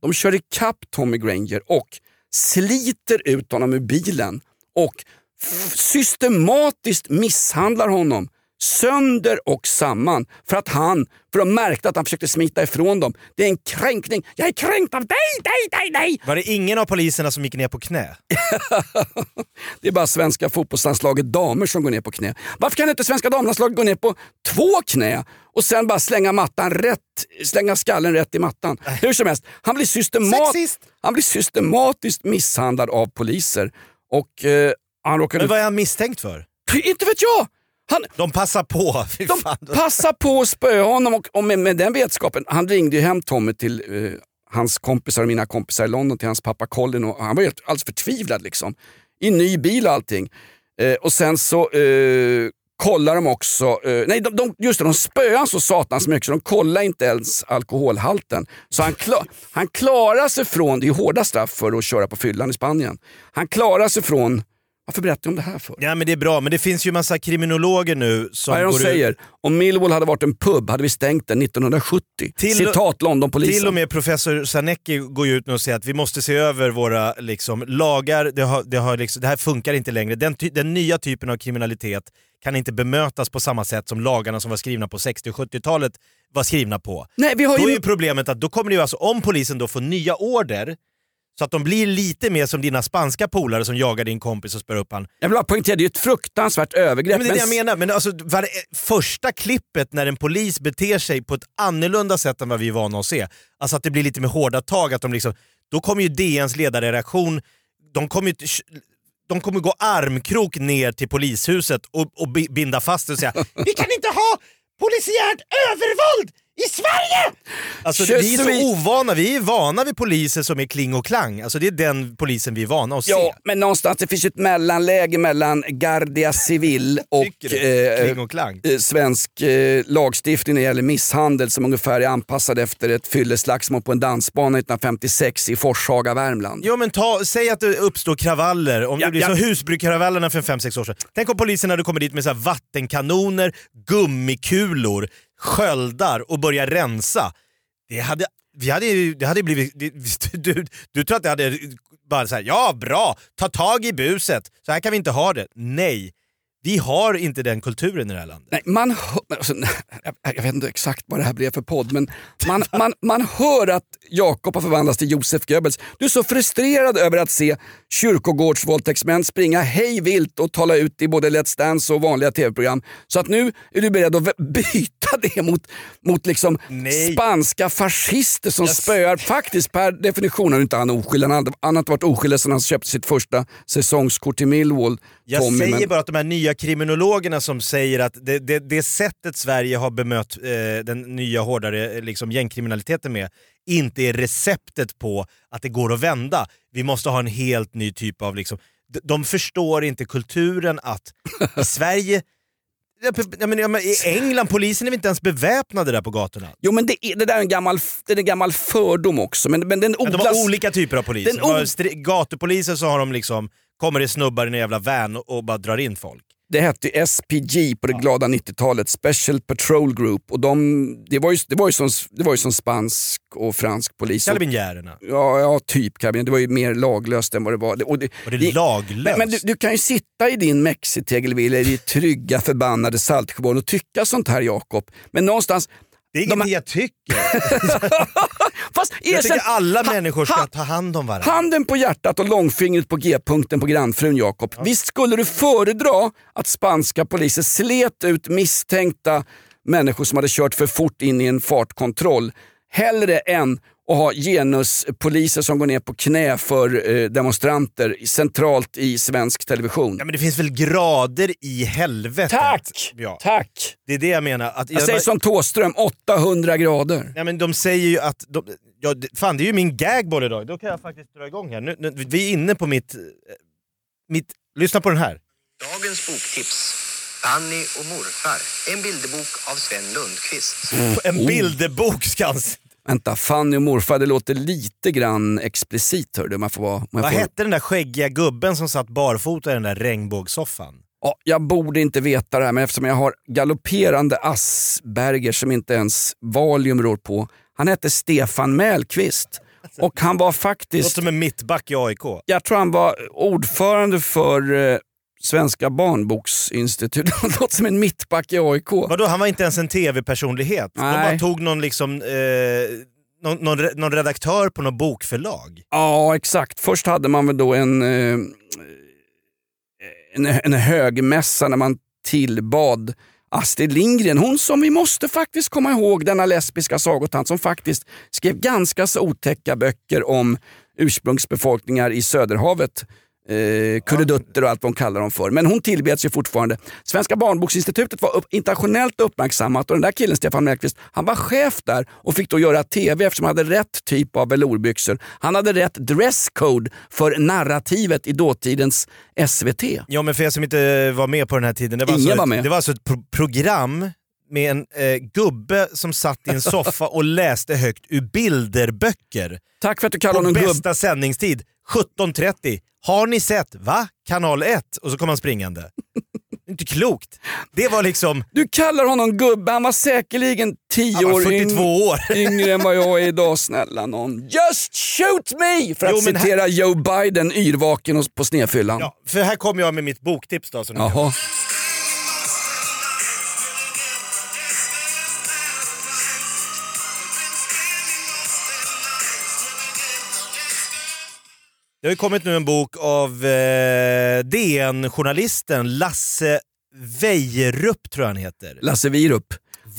Speaker 4: de kör ikapp Tommy Granger och sliter ut honom ur bilen och systematiskt misshandlar honom sönder och samman för att han, för de märkte att han försökte smita ifrån dem. Det är en kränkning. Jag är kränkt av dig, dig, dig, dig!
Speaker 5: Var det ingen av poliserna som gick ner på knä? [laughs]
Speaker 4: Det är bara svenska fotbollslandslaget damer som går ner på knä. Varför kan inte svenska damlandslaget gå ner på två knä och sen bara slänga mattan rätt, slänga skallen rätt i mattan? Hur som helst, han blir, systemat han blir systematiskt misshandlad av poliser. Och eh, han råkade...
Speaker 5: Men vad är han misstänkt för?
Speaker 4: Inte vet jag! Han,
Speaker 5: De passar på. [laughs] Fy
Speaker 4: de
Speaker 5: fan.
Speaker 4: passar på att spöa honom och, och med, med den vetskapen, han ringde ju hem Tommy till eh, hans kompisar och mina kompisar i London, till hans pappa Colin och han var helt alldeles förtvivlad liksom. I ny bil och allting. Eh, och sen så eh, kollar de också, nej de, de, just det, de spöar så satans mycket så de kollar inte ens alkoholhalten. Så han, kla, han klarar sig från, det är ju hårda straff för att köra på fyllan i Spanien. Han klarar sig från, varför berättar jag om det här för?
Speaker 5: Ja men det är bra, men det finns ju massa kriminologer nu som
Speaker 4: Vad är det de säger?
Speaker 5: ut...
Speaker 4: Om Millwall hade varit en pub hade vi stängt den 1970.
Speaker 5: Till-
Speaker 4: Citat Londonpolisen.
Speaker 5: Till och med professor Zanecki går ju ut nu och säger att vi måste se över våra liksom, lagar, det, har, det, har liksom, det här funkar inte längre. Den, den nya typen av kriminalitet kan inte bemötas på samma sätt som lagarna som var skrivna på 60 och 70-talet var skrivna på.
Speaker 4: Nej, vi har
Speaker 5: då
Speaker 4: ju-
Speaker 5: är ju problemet att då kommer det ju alltså, om polisen då får nya order så att de blir lite mer som dina spanska polare som jagar din kompis och spör upp han.
Speaker 4: Jag vill bara poängtera, det är ett fruktansvärt övergrepp.
Speaker 5: Men det är det jag
Speaker 4: men-
Speaker 5: menar. Men alltså, var första klippet när en polis beter sig på ett annorlunda sätt än vad vi är vana att se, alltså att det blir lite med hårda tag, att de liksom, då kommer ju DNs ledarredaktion, de kommer ju de kommer gå armkrok ner till polishuset och, och bi- binda fast och säga
Speaker 7: Vi kan inte ha polisiärt övervåld I Sverige!
Speaker 5: Alltså, vi är så ovana, vi är vana vid poliser som är kling och klang. Alltså, det är den polisen vi är vana att se.
Speaker 4: Ja, men någonstans det finns ju ett mellanläge mellan Guardia Civil [laughs] och,
Speaker 5: du?
Speaker 4: Eh,
Speaker 5: och
Speaker 4: eh, svensk eh, lagstiftning när det gäller misshandel som ungefär är anpassad efter ett fylleslagsmål på en dansbana 1956 i Forshaga, Värmland.
Speaker 5: Jo men ta, säg att det uppstår kravaller, om
Speaker 4: Ja,
Speaker 5: det blir
Speaker 4: ja.
Speaker 5: så Husbykravallerna för 5-6 år sedan. Tänk om polisen hade kommit dit med så här vattenkanoner, gummikulor, sköldar och börjar rensa. Det hade, vi hade, det hade blivit... Det, [laughs] du, du tror att det hade bara såhär, ja bra, ta tag i buset, så här kan vi inte ha det. Nej, vi har inte den kulturen i det här landet.
Speaker 4: Nej, man hör, alltså, jag, vet inte exakt vad det här blev för podd, men man, [laughs] man, man hör att Jakob har förvandlats till Josef Goebbels. Du är så frustrerad över att se kyrkogårdsvåldtäktsmän springa hej vilt och tala ut i både Let's Dance och vanliga tv-program. Så att nu är du beredd att [laughs] byta det mot, mot liksom
Speaker 5: Nej.
Speaker 4: spanska fascister som spöar. Faktiskt per definition är inte han oskyldig. Har han har inte varit oskyldig sedan han köpte sitt första säsongskort till Millwall.
Speaker 5: Jag
Speaker 4: Tommy,
Speaker 5: säger
Speaker 4: men-
Speaker 5: bara att de här nya kriminologerna som säger att det, det, det sättet Sverige har bemött eh, den nya hårdare eh, liksom, gängkriminaliteten med inte är receptet på att det går att vända. Vi måste ha en helt ny typ av... Liksom, de, de förstår inte kulturen att i [laughs] Sverige Ja, p- ja, men, ja, men I England, polisen är väl inte ens beväpnade där på gatorna?
Speaker 4: Jo men det, är, det där är en gammal, det är en gammal fördom också. Men, men den
Speaker 5: Men de
Speaker 4: odlas...
Speaker 5: har olika typer av poliser.
Speaker 4: Den
Speaker 5: De gatupoliser så har de liksom, kommer det snubbar i en jävla van och, bara drar in folk.
Speaker 4: Det hette SPG på det glada 90-talet, Special Patrol Group. Och de, det, var ju, det, var ju som, det var ju som spansk och fransk polis.
Speaker 5: Karabinjärerna.
Speaker 4: Ja, ja, typ. Det var ju mer laglöst än vad det var. Och det,
Speaker 5: Var det laglöst?
Speaker 4: Men, du, du kan ju sitta i din mexitegelvilla i ditt trygga förbannade Saltsjöbaden och tycka sånt här Jakob. Men någonstans...
Speaker 5: Det är ingenting jag tycker. [laughs] [laughs]
Speaker 4: Fast
Speaker 5: Jag
Speaker 4: erkänn-
Speaker 5: tycker alla människor ska
Speaker 4: ha-
Speaker 5: ta hand om varandra.
Speaker 4: Handen på hjärtat och långfingret på G-punkten på grannfrun Jakob. Visst skulle du föredra att spanska poliser slet ut misstänkta människor som hade kört för fort in i en fartkontroll hellre än att ha genuspoliser som går ner på knä för eh, demonstranter centralt i svensk television.
Speaker 5: Ja, men det finns väl grader i helvetet?
Speaker 4: Tack!
Speaker 5: Ja.
Speaker 4: Tack!
Speaker 5: Det är det jag menar. Att
Speaker 4: Jag säger som Thåström, 800 grader.
Speaker 5: Ja, men de säger ju att... De, ja, det- fan, det är ju min gagboll idag. Då kan jag faktiskt dra igång här. Nu, nu, vi är inne på mitt, eh, mitt... Lyssna på den här.
Speaker 11: Dagens boktips. Fanny och morfar. En bilderbok av Sven Lundqvist.
Speaker 5: En
Speaker 4: Oh.
Speaker 5: bilderbok ska han... s-
Speaker 4: Vänta, Fanny och morfar, det låter lite grann explicit hör du. Man får vara, man
Speaker 5: Vad
Speaker 4: får...
Speaker 5: hette den där skäggiga gubben som satt barfota i den där regnbågssoffan?
Speaker 4: Ja, jag borde inte veta det här men eftersom jag har galopperande Asperger som inte ens Valium rår på. Han hette Stefan Mellqvist och han var
Speaker 5: Låter
Speaker 4: faktiskt,
Speaker 5: som en mittback i AIK.
Speaker 4: jag tror han var ordförande för eh, Svenska barnboksinstitutet. Han låter som en mittback i AIK.
Speaker 5: Vadå, han var inte ens en tv-personlighet? De bara tog någon, liksom, eh, någon, någon, någon redaktör på något bokförlag.
Speaker 4: Ja, exakt. Först hade man väl då en, eh, en, en högmässa när man tillbad Astrid Lindgren, hon som vi måste faktiskt komma ihåg, denna lesbiska sagotant som faktiskt skrev ganska så otäcka böcker om ursprungsbefolkningar i Söderhavet. Eh, kurredutter och allt vad de kallar dem för. Men hon tillbeds ju fortfarande. Svenska barnboksinstitutet var upp, internationellt uppmärksammat och den där killen Stefan Mellqvist, han var chef där och fick då göra TV eftersom han hade rätt typ av velourbyxor. Han hade rätt dresscode för narrativet i dåtidens SVT.
Speaker 5: Ja men för er som inte var med på den här tiden. Det var,
Speaker 4: Ingen
Speaker 5: alltså,
Speaker 4: var med.
Speaker 5: Det var alltså ett pro- program med en eh, gubbe som satt i en [laughs] soffa och läste högt ur bilderböcker.
Speaker 4: Tack för att du kallar
Speaker 5: På
Speaker 4: honom gubb.
Speaker 5: bästa sändningstid, 17.30. Har ni sett? Va? Kanal 1? Och så kom han springande. inte klokt. Det var liksom...
Speaker 4: Du kallar honom gubbe, han var säkerligen 10
Speaker 5: Han var
Speaker 4: år
Speaker 5: 42
Speaker 4: yng-
Speaker 5: år. [laughs]
Speaker 4: yngre än vad jag är idag. Snälla någon. Just shoot me! För att
Speaker 5: Jo, men här-
Speaker 4: citera Joe Biden, yrvaken och på snedfyllan.
Speaker 5: Ja, för här kommer jag med mitt boktips då. Som
Speaker 4: Jaha.
Speaker 5: Det har ju kommit nu en bok av eh, DN-journalisten Lasse Weijerup tror jag han heter.
Speaker 4: Lasse Wierup.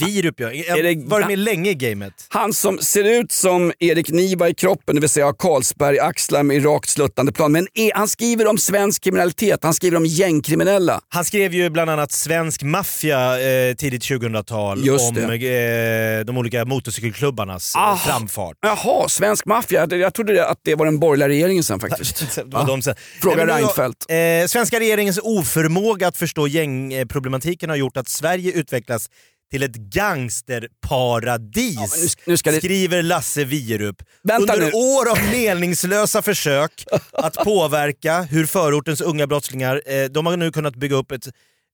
Speaker 5: Virup ja.
Speaker 4: Är det-
Speaker 5: Var med länge i gamet?
Speaker 4: Han som ser ut som Erik Niva i kroppen, det vill säga har Carlsberg-axlar med rakt sluttande plan. Men är, han skriver om svensk kriminalitet, han skriver om gängkriminella.
Speaker 5: Han skrev ju bland annat Svensk maffia eh, tidigt 2000-tal
Speaker 4: Just
Speaker 5: om eh, de olika motorcykelklubbarnas
Speaker 4: Aha.
Speaker 5: framfart.
Speaker 4: Jaha, svensk maffia. Jag- Jag trodde att det var den borgerliga regeringen sen [laughs] faktiskt.
Speaker 5: Det var de sen.
Speaker 4: Fråga
Speaker 5: Nej,
Speaker 4: Reinfeldt.
Speaker 5: Eh, svenska regeringens oförmåga att förstå gängproblematiken har gjort att Sverige utvecklas till ett gangsterparadis,
Speaker 4: nu ska- nu ska det-
Speaker 5: skriver Lasse Wierup.
Speaker 4: Vänta
Speaker 5: Under
Speaker 4: nu.
Speaker 5: år av meningslösa försök att påverka hur förortens unga brottslingar, eh, de har nu kunnat bygga upp ett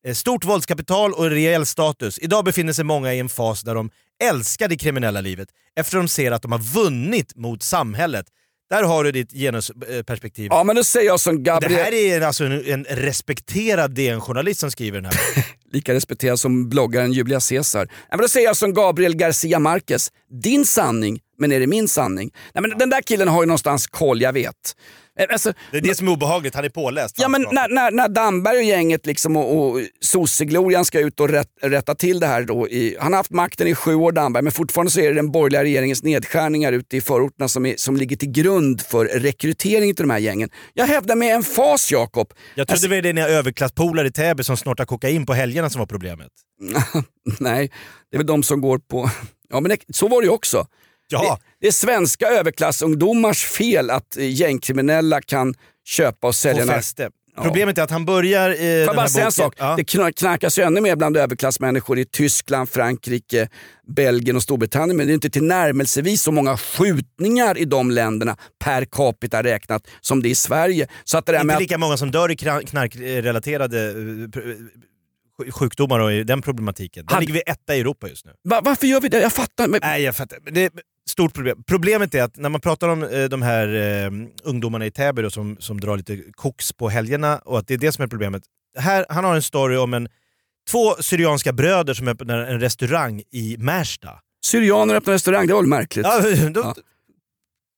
Speaker 5: eh, stort våldskapital och en rejäl status. Idag befinner sig många i en fas där de älskar det kriminella livet eftersom de ser att de har vunnit mot samhället. Där har du ditt genusperspektiv.
Speaker 4: Ja, men då säger jag som
Speaker 5: Det
Speaker 4: Gabriel,
Speaker 5: här är en, alltså en, en respekterad DN-journalist som skriver den här. [laughs]
Speaker 4: lika respekterad som bloggaren Julia Caesar. Nej, men då säger jag som Gabriel Garcia Marquez, din sanning, men är det min sanning? Nej, men den där killen har ju någonstans koll, jag vet. Eh, Alltså,
Speaker 5: Det är det som är obehagligt, han är påläst.
Speaker 4: Ja men när, när, när Damberg och gänget liksom och, och sosseglorian ska ut och rätt, rätta till det här då. I, han har haft makten i sju år Damberg men fortfarande så är det den borgerliga regeringens nedskärningar ute i förorterna som, är, som ligger till grund för rekrytering till de här gängen. Jag hävdar med en fas Jakob.
Speaker 5: Jag trodde det var dina överklasspolare i Täby som snortar kokain på helgerna som var problemet. [laughs]
Speaker 4: Nej, det är väl de som går på... Ja men det, så var det ju också.
Speaker 5: Ja.
Speaker 4: Det, det är svenska överklassungdomars fel att eh, gängkriminella kan köpa och sälja...
Speaker 5: Få fäste.
Speaker 4: Ja.
Speaker 5: Problemet är att han börjar i
Speaker 4: Får
Speaker 5: den
Speaker 4: jag bara säga en sak?
Speaker 5: Ja.
Speaker 4: Det knar- knarkas ju ännu mer bland överklassmänniskor i Tyskland, Frankrike, Belgien och Storbritannien. Men det är inte tillnärmelsevis så många skjutningar i de länderna per capita räknat som det är i Sverige. Så att det
Speaker 5: Inte
Speaker 4: med att,
Speaker 5: lika många som dör i knarkrelaterade eh, sjukdomar och den problematiken. Där
Speaker 4: Han-
Speaker 5: ligger vi etta i Europa just nu.
Speaker 4: Va- varför gör vi det? Jag fattar. Men,
Speaker 5: Nej, jag fattar. Det stort problem. Problemet är att när man pratar om eh, de här eh, ungdomarna i Täby då, som, som drar lite koks på helgerna och att det är det som är problemet. Här, han har en story om en, två syrianska bröder som öppnar en restaurang i Märsta.
Speaker 4: Syrianer öppnar restaurang, det var väl märkligt?
Speaker 5: Ja, [laughs] de,
Speaker 4: Ja.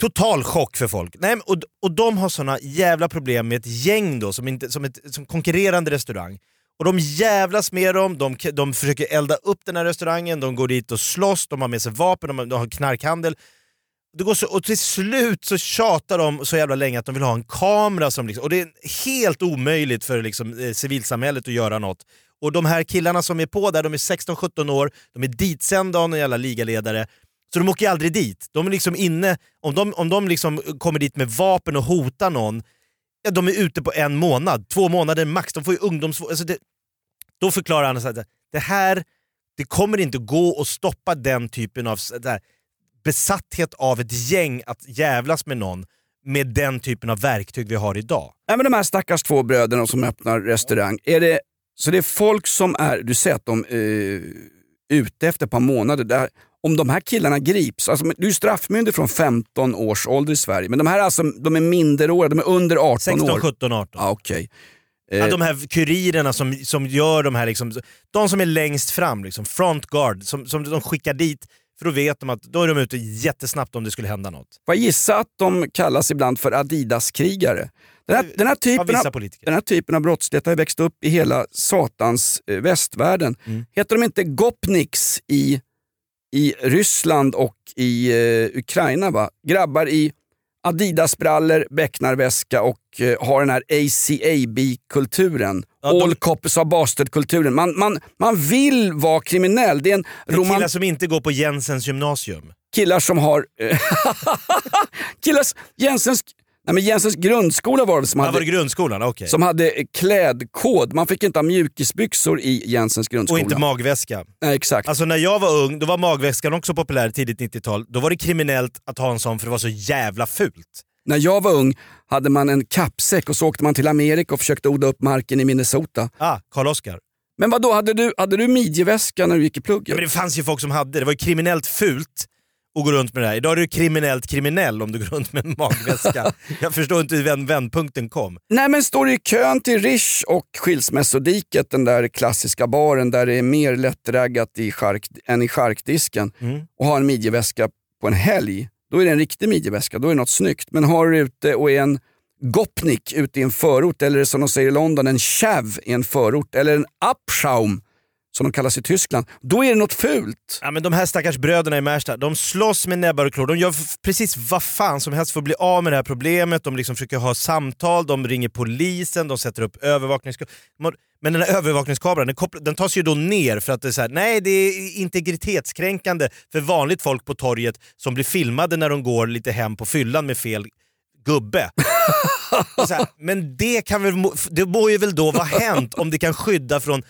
Speaker 5: Total chock för folk. Nej, och, och de har såna jävla problem med ett gäng då, som, inte, som, ett, som konkurrerande restaurang. Och de jävlas med dem, de, de försöker elda upp den här restaurangen, de går dit och slåss, de har med sig vapen, de har, de har knarkhandel. Det går så, och till slut så tjatar de så jävla länge att de vill ha en kamera som liksom, och det är helt omöjligt för liksom, eh, civilsamhället att göra något. Och de här killarna som är på där, de är 16-17 år, de är ditsända av någon jävla ligaledare. Så de åker aldrig dit. De är liksom inne, om de, om de liksom kommer dit med vapen och hotar någon, ja, de är ute på en månad, två månader max. De får ju ungdomsvård. Alltså det, då förklarar han att det här, det kommer inte gå att stoppa den typen av där, besatthet av ett gäng att jävlas med någon med den typen av verktyg vi har idag.
Speaker 4: Nej, men de här stackars två bröderna som öppnar restaurang. Är det, så det är folk som är, du säger att de är ute efter ett par månader. Där, om de här killarna grips, alltså, du är straffmyndig från 15 års ålder i Sverige, men de här är alltså, de är minderåriga, de är under 18
Speaker 5: 16,
Speaker 4: år.
Speaker 5: 17, 18.
Speaker 4: Ja, okej.
Speaker 5: Ja,
Speaker 4: Eh,
Speaker 5: de här kurirerna som, som gör de här, liksom, de som är längst fram, liksom, front guard, som, som de skickar dit för då vet de att då är de ute jättesnabbt om det skulle hända något.
Speaker 4: Får jag gissa att de kallas ibland för Adidas-krigare? Den här, den, här
Speaker 5: Av
Speaker 4: typen av,
Speaker 5: politiker.
Speaker 4: den här typen av brottslighet har växt upp i hela satans eh, västvärlden.
Speaker 5: Mm.
Speaker 4: Heter de inte Gopniks i, i Ryssland och i eh, Ukraina? Va? Grabbar i Adidas-brallor, becknarväska och eh, har den här ACAB-kulturen.
Speaker 5: Ja, de-
Speaker 4: All coppers are bastard-kulturen. Man, man, man vill vara kriminell. Det är en roman-
Speaker 5: killar som inte går på Jensens gymnasium.
Speaker 4: killar som har... [laughs] killar, s- Jensens, nej men Jensens grundskola var det som hade,
Speaker 5: var det grundskolan? Okej.
Speaker 4: som hade eh, klädkod. Man fick inte ha mjukisbyxor i Jensens
Speaker 5: Och
Speaker 4: grundskola.
Speaker 5: inte magväska.
Speaker 4: nej, exakt.
Speaker 5: Alltså när jag var ung, då var magväskan också populär tidigt 90-tal. Då var det kriminellt att ha en sån för det var så jävla fult.
Speaker 4: När jag var ung hade man en kappsäck och så åkte man till Amerika och försökte odla upp marken i Minnesota.
Speaker 5: Ah, Karl Oskar.
Speaker 4: Men vad då hade du, hade du midjeväska när du gick i plugget?
Speaker 5: Ja, men det fanns ju folk som hade det. Det var ju kriminellt fult att gå runt med det här. Idag är du kriminellt kriminell om du går runt med en magväska. [laughs] jag förstår inte hur vänd, vändpunkten kom.
Speaker 4: Nej men står du i kön till Rish och Skilsmässodiket, den där klassiska baren där det är mer lättraggat i chark, än i charkdisken
Speaker 5: Mm.
Speaker 4: och har en midjeväska på en helg, då är det en riktig midjeväska, då är det något snyggt. Men har du ute och är en Gopnik ute i en förort eller som de säger i London, en chav i en förort eller en upschaum som de kallas i Tyskland, då är det något fult.
Speaker 5: Ja, men de här stackars bröderna i Märsta, de slåss med näbbar och klor. De gör precis vad fan som helst för att bli av med det här problemet. De liksom försöker ha samtal, de ringer polisen, de sätter upp övervakningskameror. Men den här övervakningskameran den, kopplar, den tas ju då ner för att det är så här, nej det är integritetskränkande för vanligt folk på torget som blir filmade när de går lite hem på fyllan med fel gubbe. [laughs] Här, men det, kan väl, det må ju väl då vara hänt om det kan skydda från...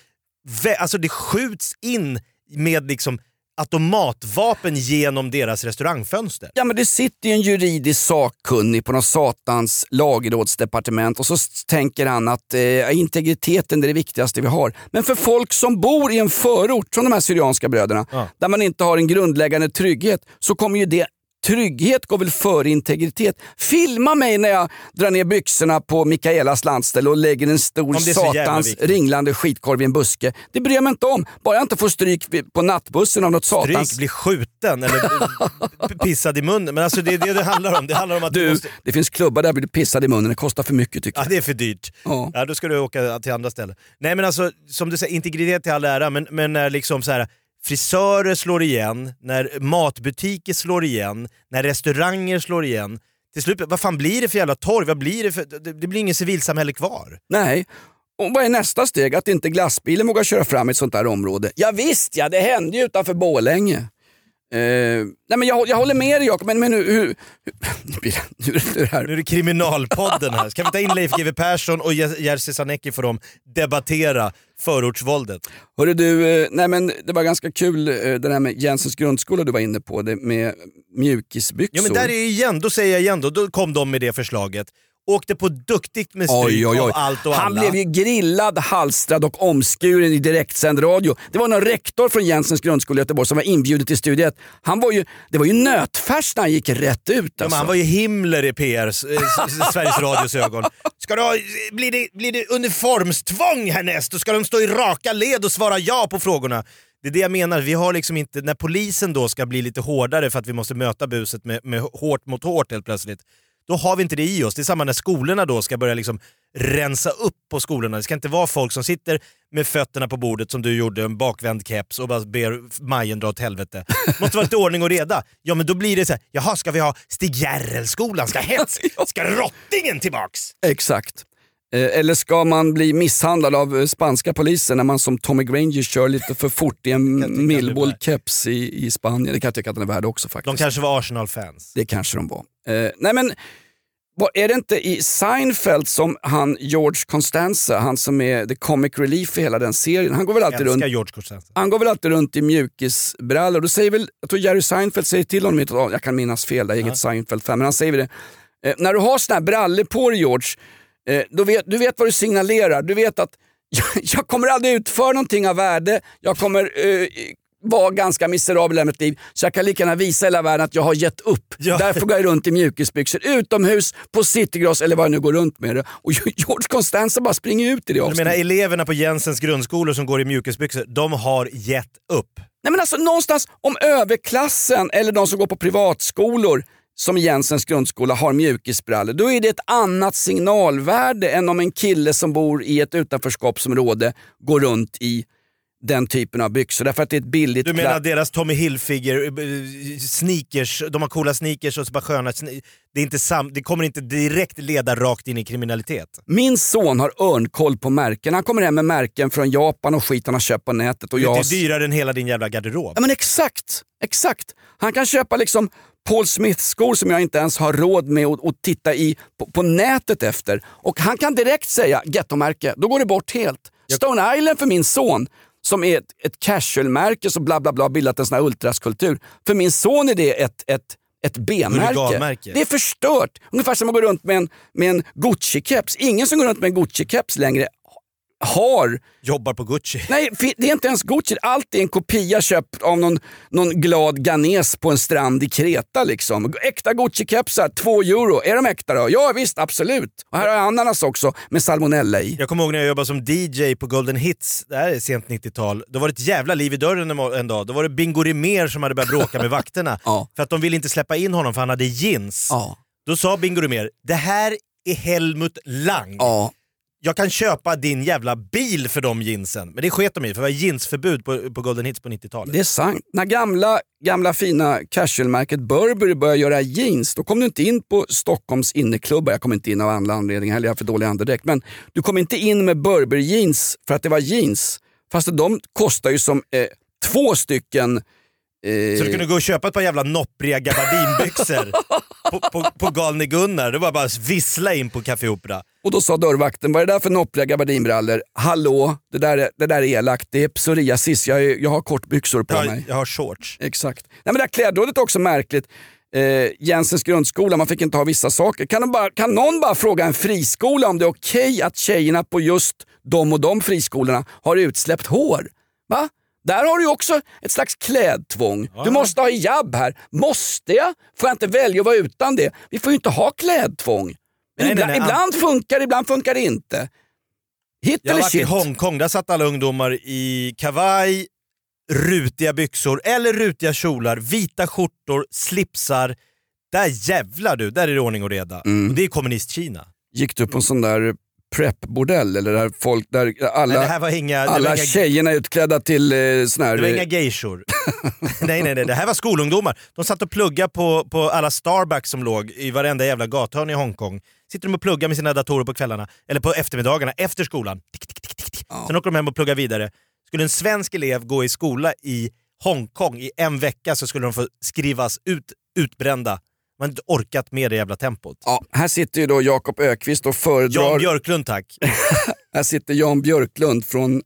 Speaker 5: Alltså det skjuts in med liksom automatvapen genom deras restaurangfönster.
Speaker 4: Ja men det sitter ju en juridisk sakkunnig på någon satans lagrådsdepartement och så tänker han att eh, integriteten är det viktigaste vi har. Men för folk som bor i en förort, som de här Syrianska bröderna, där man inte har en grundläggande trygghet, så kommer ju det Trygghet går väl före integritet. Filma mig när jag drar ner byxorna på Mikaelas landställe och lägger en stor satans ringlande skitkorv i en buske. Det bryr jag mig inte om. Bara jag inte får stryk på nattbussen av något satans...
Speaker 5: Stryk, bli skjuten eller pissad i munnen. Men alltså det är det det handlar om. Det handlar om att
Speaker 4: Du,
Speaker 5: måste...
Speaker 4: det finns klubbar där du blir pissad i munnen. Det kostar för mycket tycker
Speaker 5: Ja,
Speaker 4: jag.
Speaker 5: det är för dyrt.
Speaker 4: Ja.
Speaker 5: Ja, då ska du åka till andra ställen. Nej men alltså, som du säger, integritet till all ära, men, men liksom så här, frisörer slår igen, när matbutiker slår igen, när restauranger slår igen. Till slut, vad fan blir det för jävla torg? Vad blir det, för, det, det blir inget civilsamhälle kvar.
Speaker 4: Nej. Och vad är nästa steg? Att inte glassbilen vågar köra fram i ett sånt där område? Ja, visst ja, det hände ju utanför Borlänge. Eh, nej men jag, jag håller med dig Jakob, men, men hur... hur, hur det [laughs] det här.
Speaker 5: Nu är det Kriminalpodden här. Ska vi ta in Leif GW Persson och Je- Jerzy Sarnecki för dem debattera förortsvåldet?
Speaker 4: Hörru du, eh, nej men det var ganska kul eh, det där med Jensens grundskola du var inne på, det med mjukisbyxor.
Speaker 5: Ja men där är igen, då säger jag igen då, då kom de med det förslaget. Åkte på duktigt med stryk
Speaker 4: Oj, oj, oj.
Speaker 5: av allt och
Speaker 4: Han
Speaker 5: alla.
Speaker 4: blev ju grillad, halstrad och omskuren i direktsänd radio. Det var någon rektor från Jensens grundskola i Göteborg som var inbjuden till studiet. Han var ju, det var ju nötfärskt när han gick rätt ut.
Speaker 5: Ja,
Speaker 4: Alltså.
Speaker 5: men han var ju Himmler i PR, s- Sveriges Radios ögon. Ska du blir, det, blir det uniformstvång härnäst? Och ska de stå i raka led och svara ja på frågorna? Det är det jag menar, vi har liksom inte, när polisen då ska bli lite hårdare för att vi måste möta buset med, med hårt mot hårt helt plötsligt, då har vi inte det i oss. Det är samma när skolorna då ska börja liksom rensa upp på skolorna. Det ska inte vara folk som sitter med fötterna på bordet som du gjorde, en bakvänd keps och bara ber Majen dra åt helvete. Det [laughs] måste vara lite ordning och reda. Ja men då blir det så här, jaha ska vi ha Stig Järrel-skolan? Ska hets? [laughs] Ska rottingen tillbaks?
Speaker 4: Exakt. Eh, Eller ska man bli misshandlad av eh, spanska polisen när man som Tommy Granger kör lite för fort i en [laughs] Millwall-keps i, i Spanien? Det kan jag tycka att den är värd också faktiskt.
Speaker 5: De kanske var Arsenal-fans.
Speaker 4: Det kanske de var. Eh, nej men, vad, är det inte i Seinfeld som han George Constanza, han som är the comic relief i hela den serien, han går väl alltid runt
Speaker 5: George Costanza.
Speaker 4: han går väl alltid runt i mjukisbrallor. Då säger väl, jag tror Jerry Seinfeld säger till honom, jag kan minnas fel, det är inget Seinfeld-fan, men han säger det. Eh, när du har såna här brallor på dig George, eh, då vet, du vet vad du signalerar. Du vet att jag, [laughs] jag kommer aldrig utföra någonting av värde, jag kommer eh, vara ganska miserabel i mitt liv, så jag kan lika gärna visa hela världen att jag har gett upp. Därför går jag runt i mjukisbyxor, utomhus, på citygross eller vad jag nu går runt med det. Och George Constanza bara springer ut i det
Speaker 5: Du menar
Speaker 4: avsnittet.
Speaker 5: eleverna på Jensens grundskolor som går i mjukisbyxor, de har gett upp.
Speaker 4: Nej men alltså någonstans om överklassen eller de som går på privatskolor som Jensens grundskola har mjukisbrallor, då är det ett annat signalvärde än om en kille som bor i ett utanförskapsområde går runt i den typen av byxor. Därför att det är ett billigt
Speaker 5: Du menar
Speaker 4: plagg.
Speaker 5: deras Tommy Hilfiger eh, sneakers, de har coola sneakers och så bara sköna det, är inte sam, det kommer inte direkt leda rakt in i kriminalitet.
Speaker 4: Min son har örnkoll på märken. Han kommer hem med märken från Japan och skit han har köpt på nätet. Och
Speaker 5: Det
Speaker 4: jag...
Speaker 5: är dyrare än hela din jävla garderob.
Speaker 4: Ja men exakt, exakt. Han kan köpa liksom Paul Smith-skor som jag inte ens har råd med att, att titta i på, på nätet efter. Och han kan direkt säga gettomärke, då går det bort helt. Stone Island för min son, som är ett, ett casual-märke som bla bla bla bildat en sån här ultraskulptur. För min son är det ett, ett ett B-märke. Det är förstört. Ungefär som att gå runt med en, med en Gucci-keps. Ingen som går runt med en Gucci-keps längre har
Speaker 5: Jobbar på Gucci.
Speaker 4: Nej, det är inte ens Gucci. Allt är en kopia köpt av någon, någon glad ganes på en strand i Kreta. Liksom. Äkta Gucci-kepsar, två euro. Är de äkta då? Ja visst, absolut. Och här har jag ananas också med salmonella i.
Speaker 5: Jag kommer ihåg när jag jobbade som DJ på Golden Hits, det här är sent 90-tal. Då var det ett jävla liv i dörren en, dag. Då var det Bingo Rimér som hade börjat bråka med vakterna. [laughs] För att de ville inte släppa in honom för han hade jeans. Då sa Bingo Rimér, det här är Helmut Lang. Jag kan köpa din jävla bil för de jeansen. Men det sket de i, för det var jeansförbud på, på Golden Hits på 90-talet.
Speaker 4: Det är sant. När gamla, gamla fina casualmärket Burberry började göra jeans, då kom du inte in på Stockholms inneklubbar. Jag kom inte in av andra anledningar heller, jag har för dålig andedräkt. Men du kom inte in med Burberry jeans för att det var jeans. Fast de kostar ju som eh, två stycken eh,
Speaker 5: Så du kunde gå och köpa ett par jävla noppriga gabardinbyxor [laughs] på, på, på Galne Gunnar. Det var bara att vissla in på Café Opera.
Speaker 4: Och då sa dörrvakten, vad är det där för noppriga gabardinbrallor? Hallå, det där, är, det där är elakt. Det är psoriasis, jag, är, jag har kortbyxor på
Speaker 5: Jag,
Speaker 4: mig.
Speaker 5: jag har shorts.
Speaker 4: Exakt. Nej, men det här klädrådet är också märkligt. Eh, Jensens grundskola, man fick inte ha vissa saker. Kan, bara, kan någon bara fråga en friskola om det är okej att tjejerna på just de och de friskolorna har utsläppt hår? Va? Där har du också ett slags klädtvång. Du måste ha hijab här. Måste jag? Får jag inte välja att vara utan det? Vi får ju inte ha klädtvång. Men
Speaker 5: Nej,
Speaker 4: ibland,
Speaker 5: nej, nej.
Speaker 4: ibland funkar det, ibland funkar det inte. Hit
Speaker 5: Jag har varit i? Hongkong, där satt alla ungdomar i kavaj, rutiga byxor eller rutiga kjolar, vita skjortor, slipsar. Där jävlar du, där är det ordning och reda.
Speaker 4: Mm.
Speaker 5: Och det är kommunist-Kina.
Speaker 4: Gick du på en sån där prep-bordell eller där folk där alla,
Speaker 5: Nej, inga-
Speaker 4: alla
Speaker 5: inga-
Speaker 4: tjejerna är utklädda till eh, sån här...
Speaker 5: Det var inga geishor. [laughs] nej, nej, nej, det här var skolungdomar. De satt och pluggade på, på alla Starbucks som låg i varenda jävla gathörn i Hongkong. Sitter de och pluggar med sina datorer på kvällarna, eller på eftermiddagarna efter skolan. Tick, tick, tick, tick, tick. Sen åker de hem och pluggar vidare. Skulle en svensk elev gå i skola i Hongkong i en vecka så skulle de få skrivas ut, utbrända. Man har inte orkat med det jävla tempot.
Speaker 4: Ja, här sitter ju då Jakob Ökvist och föredrar...
Speaker 5: Jan Björklund tack. [laughs]
Speaker 4: här sitter Jan Björklund från eh,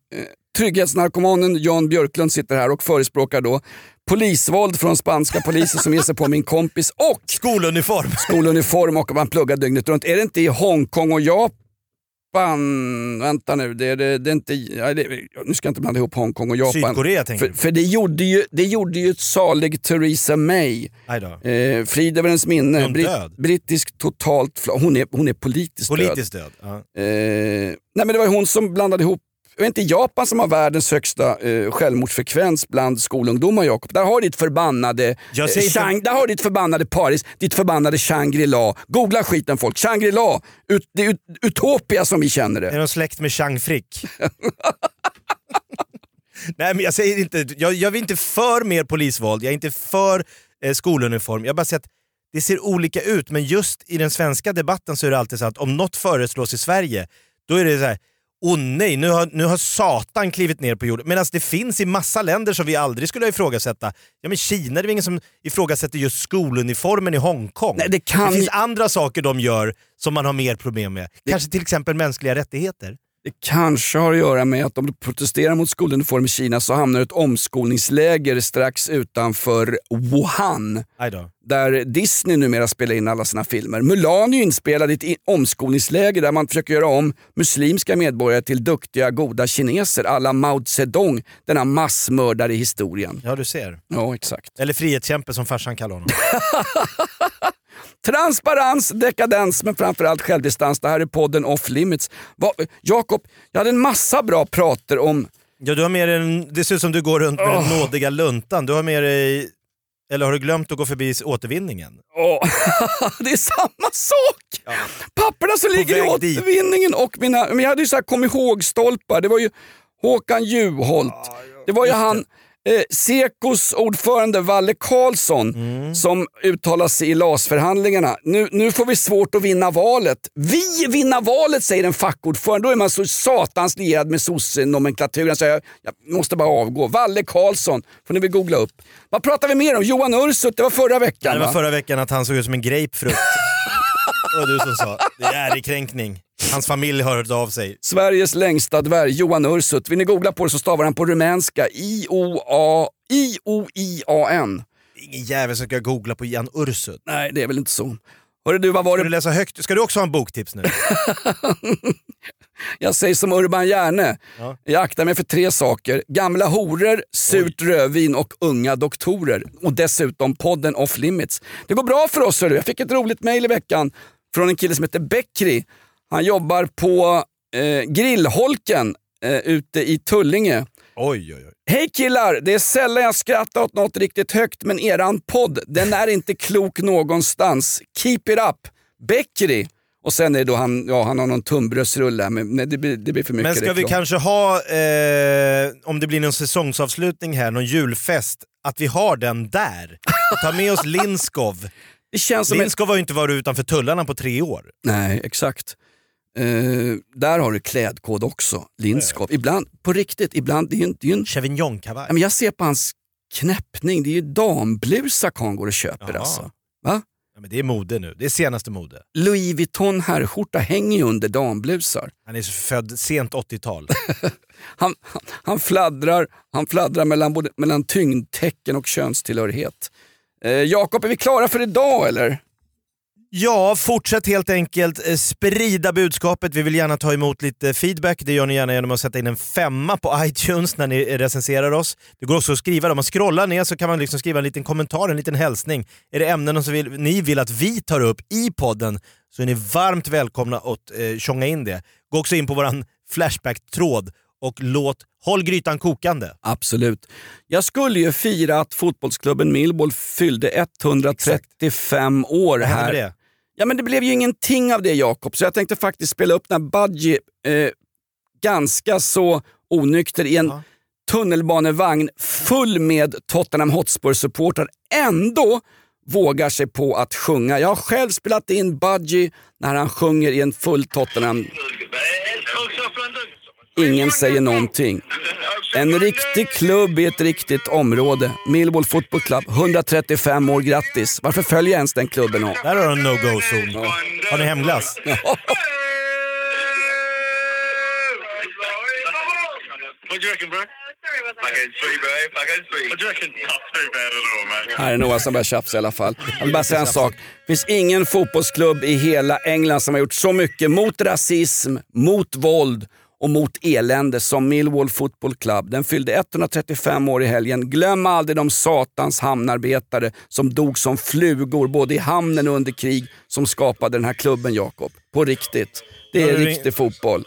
Speaker 4: Trygghetsnarkomanen Jan Björklund sitter här och förespråkar då polisvåld från spanska poliser som ger sig på min kompis och
Speaker 5: skoluniform.
Speaker 4: skoluniform och man pluggar dygnet runt. Är det inte i Hongkong och Japan? Vänta nu, det, det, det är inte, nu ska jag inte blanda ihop Hongkong och Japan.
Speaker 5: Sydkorea tänker
Speaker 4: för, för det gjorde ju, det gjorde ju ett salig Theresa May. Eh, frid över hennes minne.
Speaker 5: Hon död?
Speaker 4: brittisk totalt hon är, hon är politiskt,
Speaker 5: Politiskt
Speaker 4: död.
Speaker 5: död. Ja.
Speaker 4: Eh, nej men det var hon som blandade ihop vet inte Japan som har världens högsta eh, självmordsfrekvens bland skolungdomar Jakob. Där har ditt förbannade, eh, Shang, där har ditt förbannade Paris, ditt förbannade Shangri-La. Googla skiten folk. Shangri-La, ut, det är ut, Utopia som vi känner det.
Speaker 5: Är de släkt med Chang Frick? Nej men jag säger inte, jag, jag är inte för mer polisvåld, jag är inte för eh, skoluniform. Jag bara säger att det ser olika ut, men just i den svenska debatten så är det alltid så att om något föreslås i Sverige, då är det så här. Åh nej, nu har, nu har Satan klivit ner på jorden. Medan det finns i massa länder som vi aldrig skulle ifrågasätta. Ja men Kina, det är ingen som ifrågasätter just skoluniformen i Hongkong.
Speaker 4: Nej, det kan
Speaker 5: finns
Speaker 4: ju-
Speaker 5: andra saker de gör som man har mer problem med. Kanske till exempel mänskliga rättigheter.
Speaker 4: Det kanske har att göra med att om du protesterar mot skoluniform i Kina så hamnar du i ett omskolningsläger strax utanför Wuhan. Där Disney numera spelar in alla sina filmer. Mulan är inspelad i ett omskolningsläger där man försöker göra om muslimska medborgare till duktiga, goda kineser. alla Mao Zedong, denna massmördare i historien.
Speaker 5: Ja du ser.
Speaker 4: Ja, exakt.
Speaker 5: Eller frihetskämpe som farsan kallar honom. [laughs]
Speaker 4: Transparens, dekadens men framförallt självdistans. Det här är podden Off Limits. Jakob, jag hade en massa bra prater om...
Speaker 5: Ja, du har med en, det ser ut som du går runt med den nådiga luntan. Du har med dig, eller har du glömt att gå förbi återvinningen?
Speaker 4: Åh, [laughs] det är samma sak! Papperna som ligger i
Speaker 5: väg dit.
Speaker 4: återvinningen och mina... Men jag hade ju så här kom ihåg-stolpar. Det var ju Håkan Juholt. det var ju han... Eh, Sekos ordförande Valle Karlsson
Speaker 5: Mm.
Speaker 4: som uttalar sig i LAS-förhandlingarna. Nu, nu får vi svårt att vinna valet. Vi vinna valet säger en fackordförande. Då är man så satans lierad med sosse-nomenklaturen så jag, jag måste bara avgå. Valle Karlsson får ni väl googla upp. Vad pratar vi mer om? Johan Ursut, det var förra veckan
Speaker 5: det var
Speaker 4: va?
Speaker 5: förra veckan att han såg ut som en grapefrukt. Det var du som sa. Det är ärekränkning. Hans familj har hört av sig.
Speaker 4: Sveriges längsta dvärg, Johan Ursut. Vill ni googla på det så stavar han på rumänska I-O-I-A-N.
Speaker 5: Ingen jävel ska googla på Jan Ursut.
Speaker 4: Nej, det är väl inte så. Hörru du, vad var
Speaker 5: Ska
Speaker 4: det?
Speaker 5: du läsa högt? Ska du också ha en boktips nu? [laughs]
Speaker 4: Jag säger som Urban Järne.
Speaker 5: Ja.
Speaker 4: Jag aktar mig för tre saker. Gamla horor, surt rödvin och unga doktorer. Och dessutom podden Off Limits. Det går bra för oss. hörru. Jag fick ett roligt mail i veckan från en kille som heter Beckri. Han jobbar på eh, Grillholken eh, ute i Tullinge.
Speaker 5: Oj, oj, oj.
Speaker 4: Hej killar! Det är sällan jag skrattar åt något riktigt högt, men eran podd, den är inte klok någonstans. Keep it up! Beckri! Och sen är det då han, ja, han har någon tunnbrödsrulle, men nej, det, blir, det blir för mycket
Speaker 5: Men ska vi
Speaker 4: reklam.
Speaker 5: kanske ha, eh, om det blir någon säsongsavslutning här, någon julfest, att vi har den där? Ta med oss [laughs] Linskov.
Speaker 4: Det känns som en-
Speaker 5: Linskov har ju inte varit utanför tullarna på tre år.
Speaker 4: Nej, exakt. Eh, där har du klädkod också, Lindskov. Ibland, på riktigt, ibland, det är ju. En...
Speaker 5: Chevignon-kavaj.
Speaker 4: Ja, men jag ser på hans knäppning, det är ju damblusar han går och köper
Speaker 5: Jaha.
Speaker 4: alltså. Va?
Speaker 5: Ja, men det är mode nu, det är senaste mode.
Speaker 4: Louis Vuitton herrskjorta hänger ju under damblusar.
Speaker 5: Han är född sent 80-tal.
Speaker 4: Han, [laughs] han, han fladdrar, han fladdrar mellan, både, mellan tyngdtecken och könstillhörighet. Eh, Jakob, är vi klara för idag eller?
Speaker 5: Ja, fortsätt helt enkelt eh, sprida budskapet. Vi vill gärna ta emot lite feedback. Det gör ni gärna genom att sätta in en femma på [laughs] iTunes när ni recenserar oss. Det går också att skriva. Om man scrollar ner så kan man liksom skriva en liten kommentar, en liten hälsning. Är det ämnen som vill, ni vill att vi tar upp i podden så är ni varmt välkomna att eh, tjonga in det. Gå också in på våran Flashback-tråd och låt Håll grytan kokande.
Speaker 4: Absolut. Jag skulle ju fira att fotbollsklubben Millwall fyllde 135 år
Speaker 5: Vad hände
Speaker 4: här. Ja, men det blev ju ingenting av det Jakob, så jag tänkte faktiskt spela upp när Budgie, eh, ganska så onykter i en tunnelbanevagn full med Tottenham Hotspur-supportrar ändå vågar sig på att sjunga. Jag har själv spelat in Budgie när han sjunger i en full Tottenham. Ingen säger någonting. En riktig klubb i ett riktigt område. Millwall Football Club, 135 år, grattis. Varför följer jag ens den klubben? Av?
Speaker 5: Där har du en no-go-zon. Har ni hemglass?
Speaker 12: What do you reckon, bro?
Speaker 4: Här är några som börjar tjafsa i alla fall. Jag vill bara säga en sak. Det finns ingen fotbollsklubb i hela England som har gjort så mycket mot rasism, mot våld och mot elände som Millwall Football Club. Den fyllde 135 år i helgen. Glöm aldrig de satans hamnarbetare som dog som flugor både i hamnen och under krig som skapade den här klubben, Jakob. På riktigt. Det är riktig fotboll.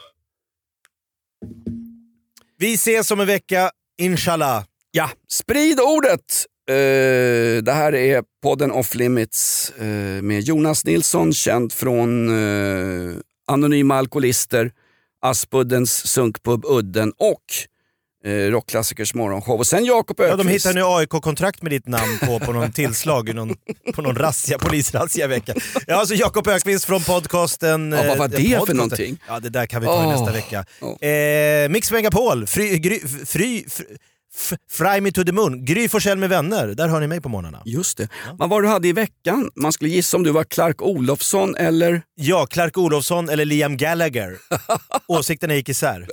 Speaker 5: Vi ses om en vecka, inshallah.
Speaker 4: Ja, sprid ordet! Eh, det här är podden Off Limits eh, med Jonas Nilsson, känd från uh, Anonyma Alkoholister, Aspuddens Sunkpub Udden och uh, Rockklassikers morgonshow. Och sen Jakob
Speaker 5: Ja,
Speaker 4: Öqvist.
Speaker 5: de hittar nu AIK-kontrakt med ditt namn på, på någon tillslag i någon, på någon razzia, polisrazzia vecka. Ja, alltså Jakob Ökvist från podcasten...
Speaker 4: Ja, vad var
Speaker 5: eh,
Speaker 4: det för
Speaker 5: podcasten.
Speaker 4: någonting?
Speaker 5: Ja, det där kan vi ta i
Speaker 4: Åh.
Speaker 5: nästa vecka. Eh, Mix Megapol, fry, gry, fry, fry, f- Fry me to the moon, Gry Forssell med vänner. Där hör ni mig på morgnarna.
Speaker 4: Just det. Vad var det du hade i veckan? Man skulle gissa om du var Clark Olofsson eller?
Speaker 5: Ja, Clark Olofsson eller Liam Gallagher. [laughs] Åsikterna gick isär.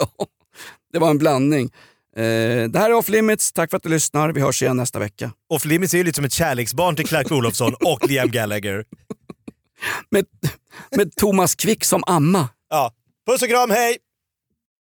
Speaker 4: Det var en blandning. Eh, det här är Off Limits. Tack för att du lyssnar. Vi hörs igen nästa vecka.
Speaker 5: Off Limits är ju lite som ett kärleksbarn till Clark Olofsson [laughs] och Liam Gallagher.
Speaker 4: Med, med Thomas Quick som amma.
Speaker 5: Ja. Puss och kram, hej!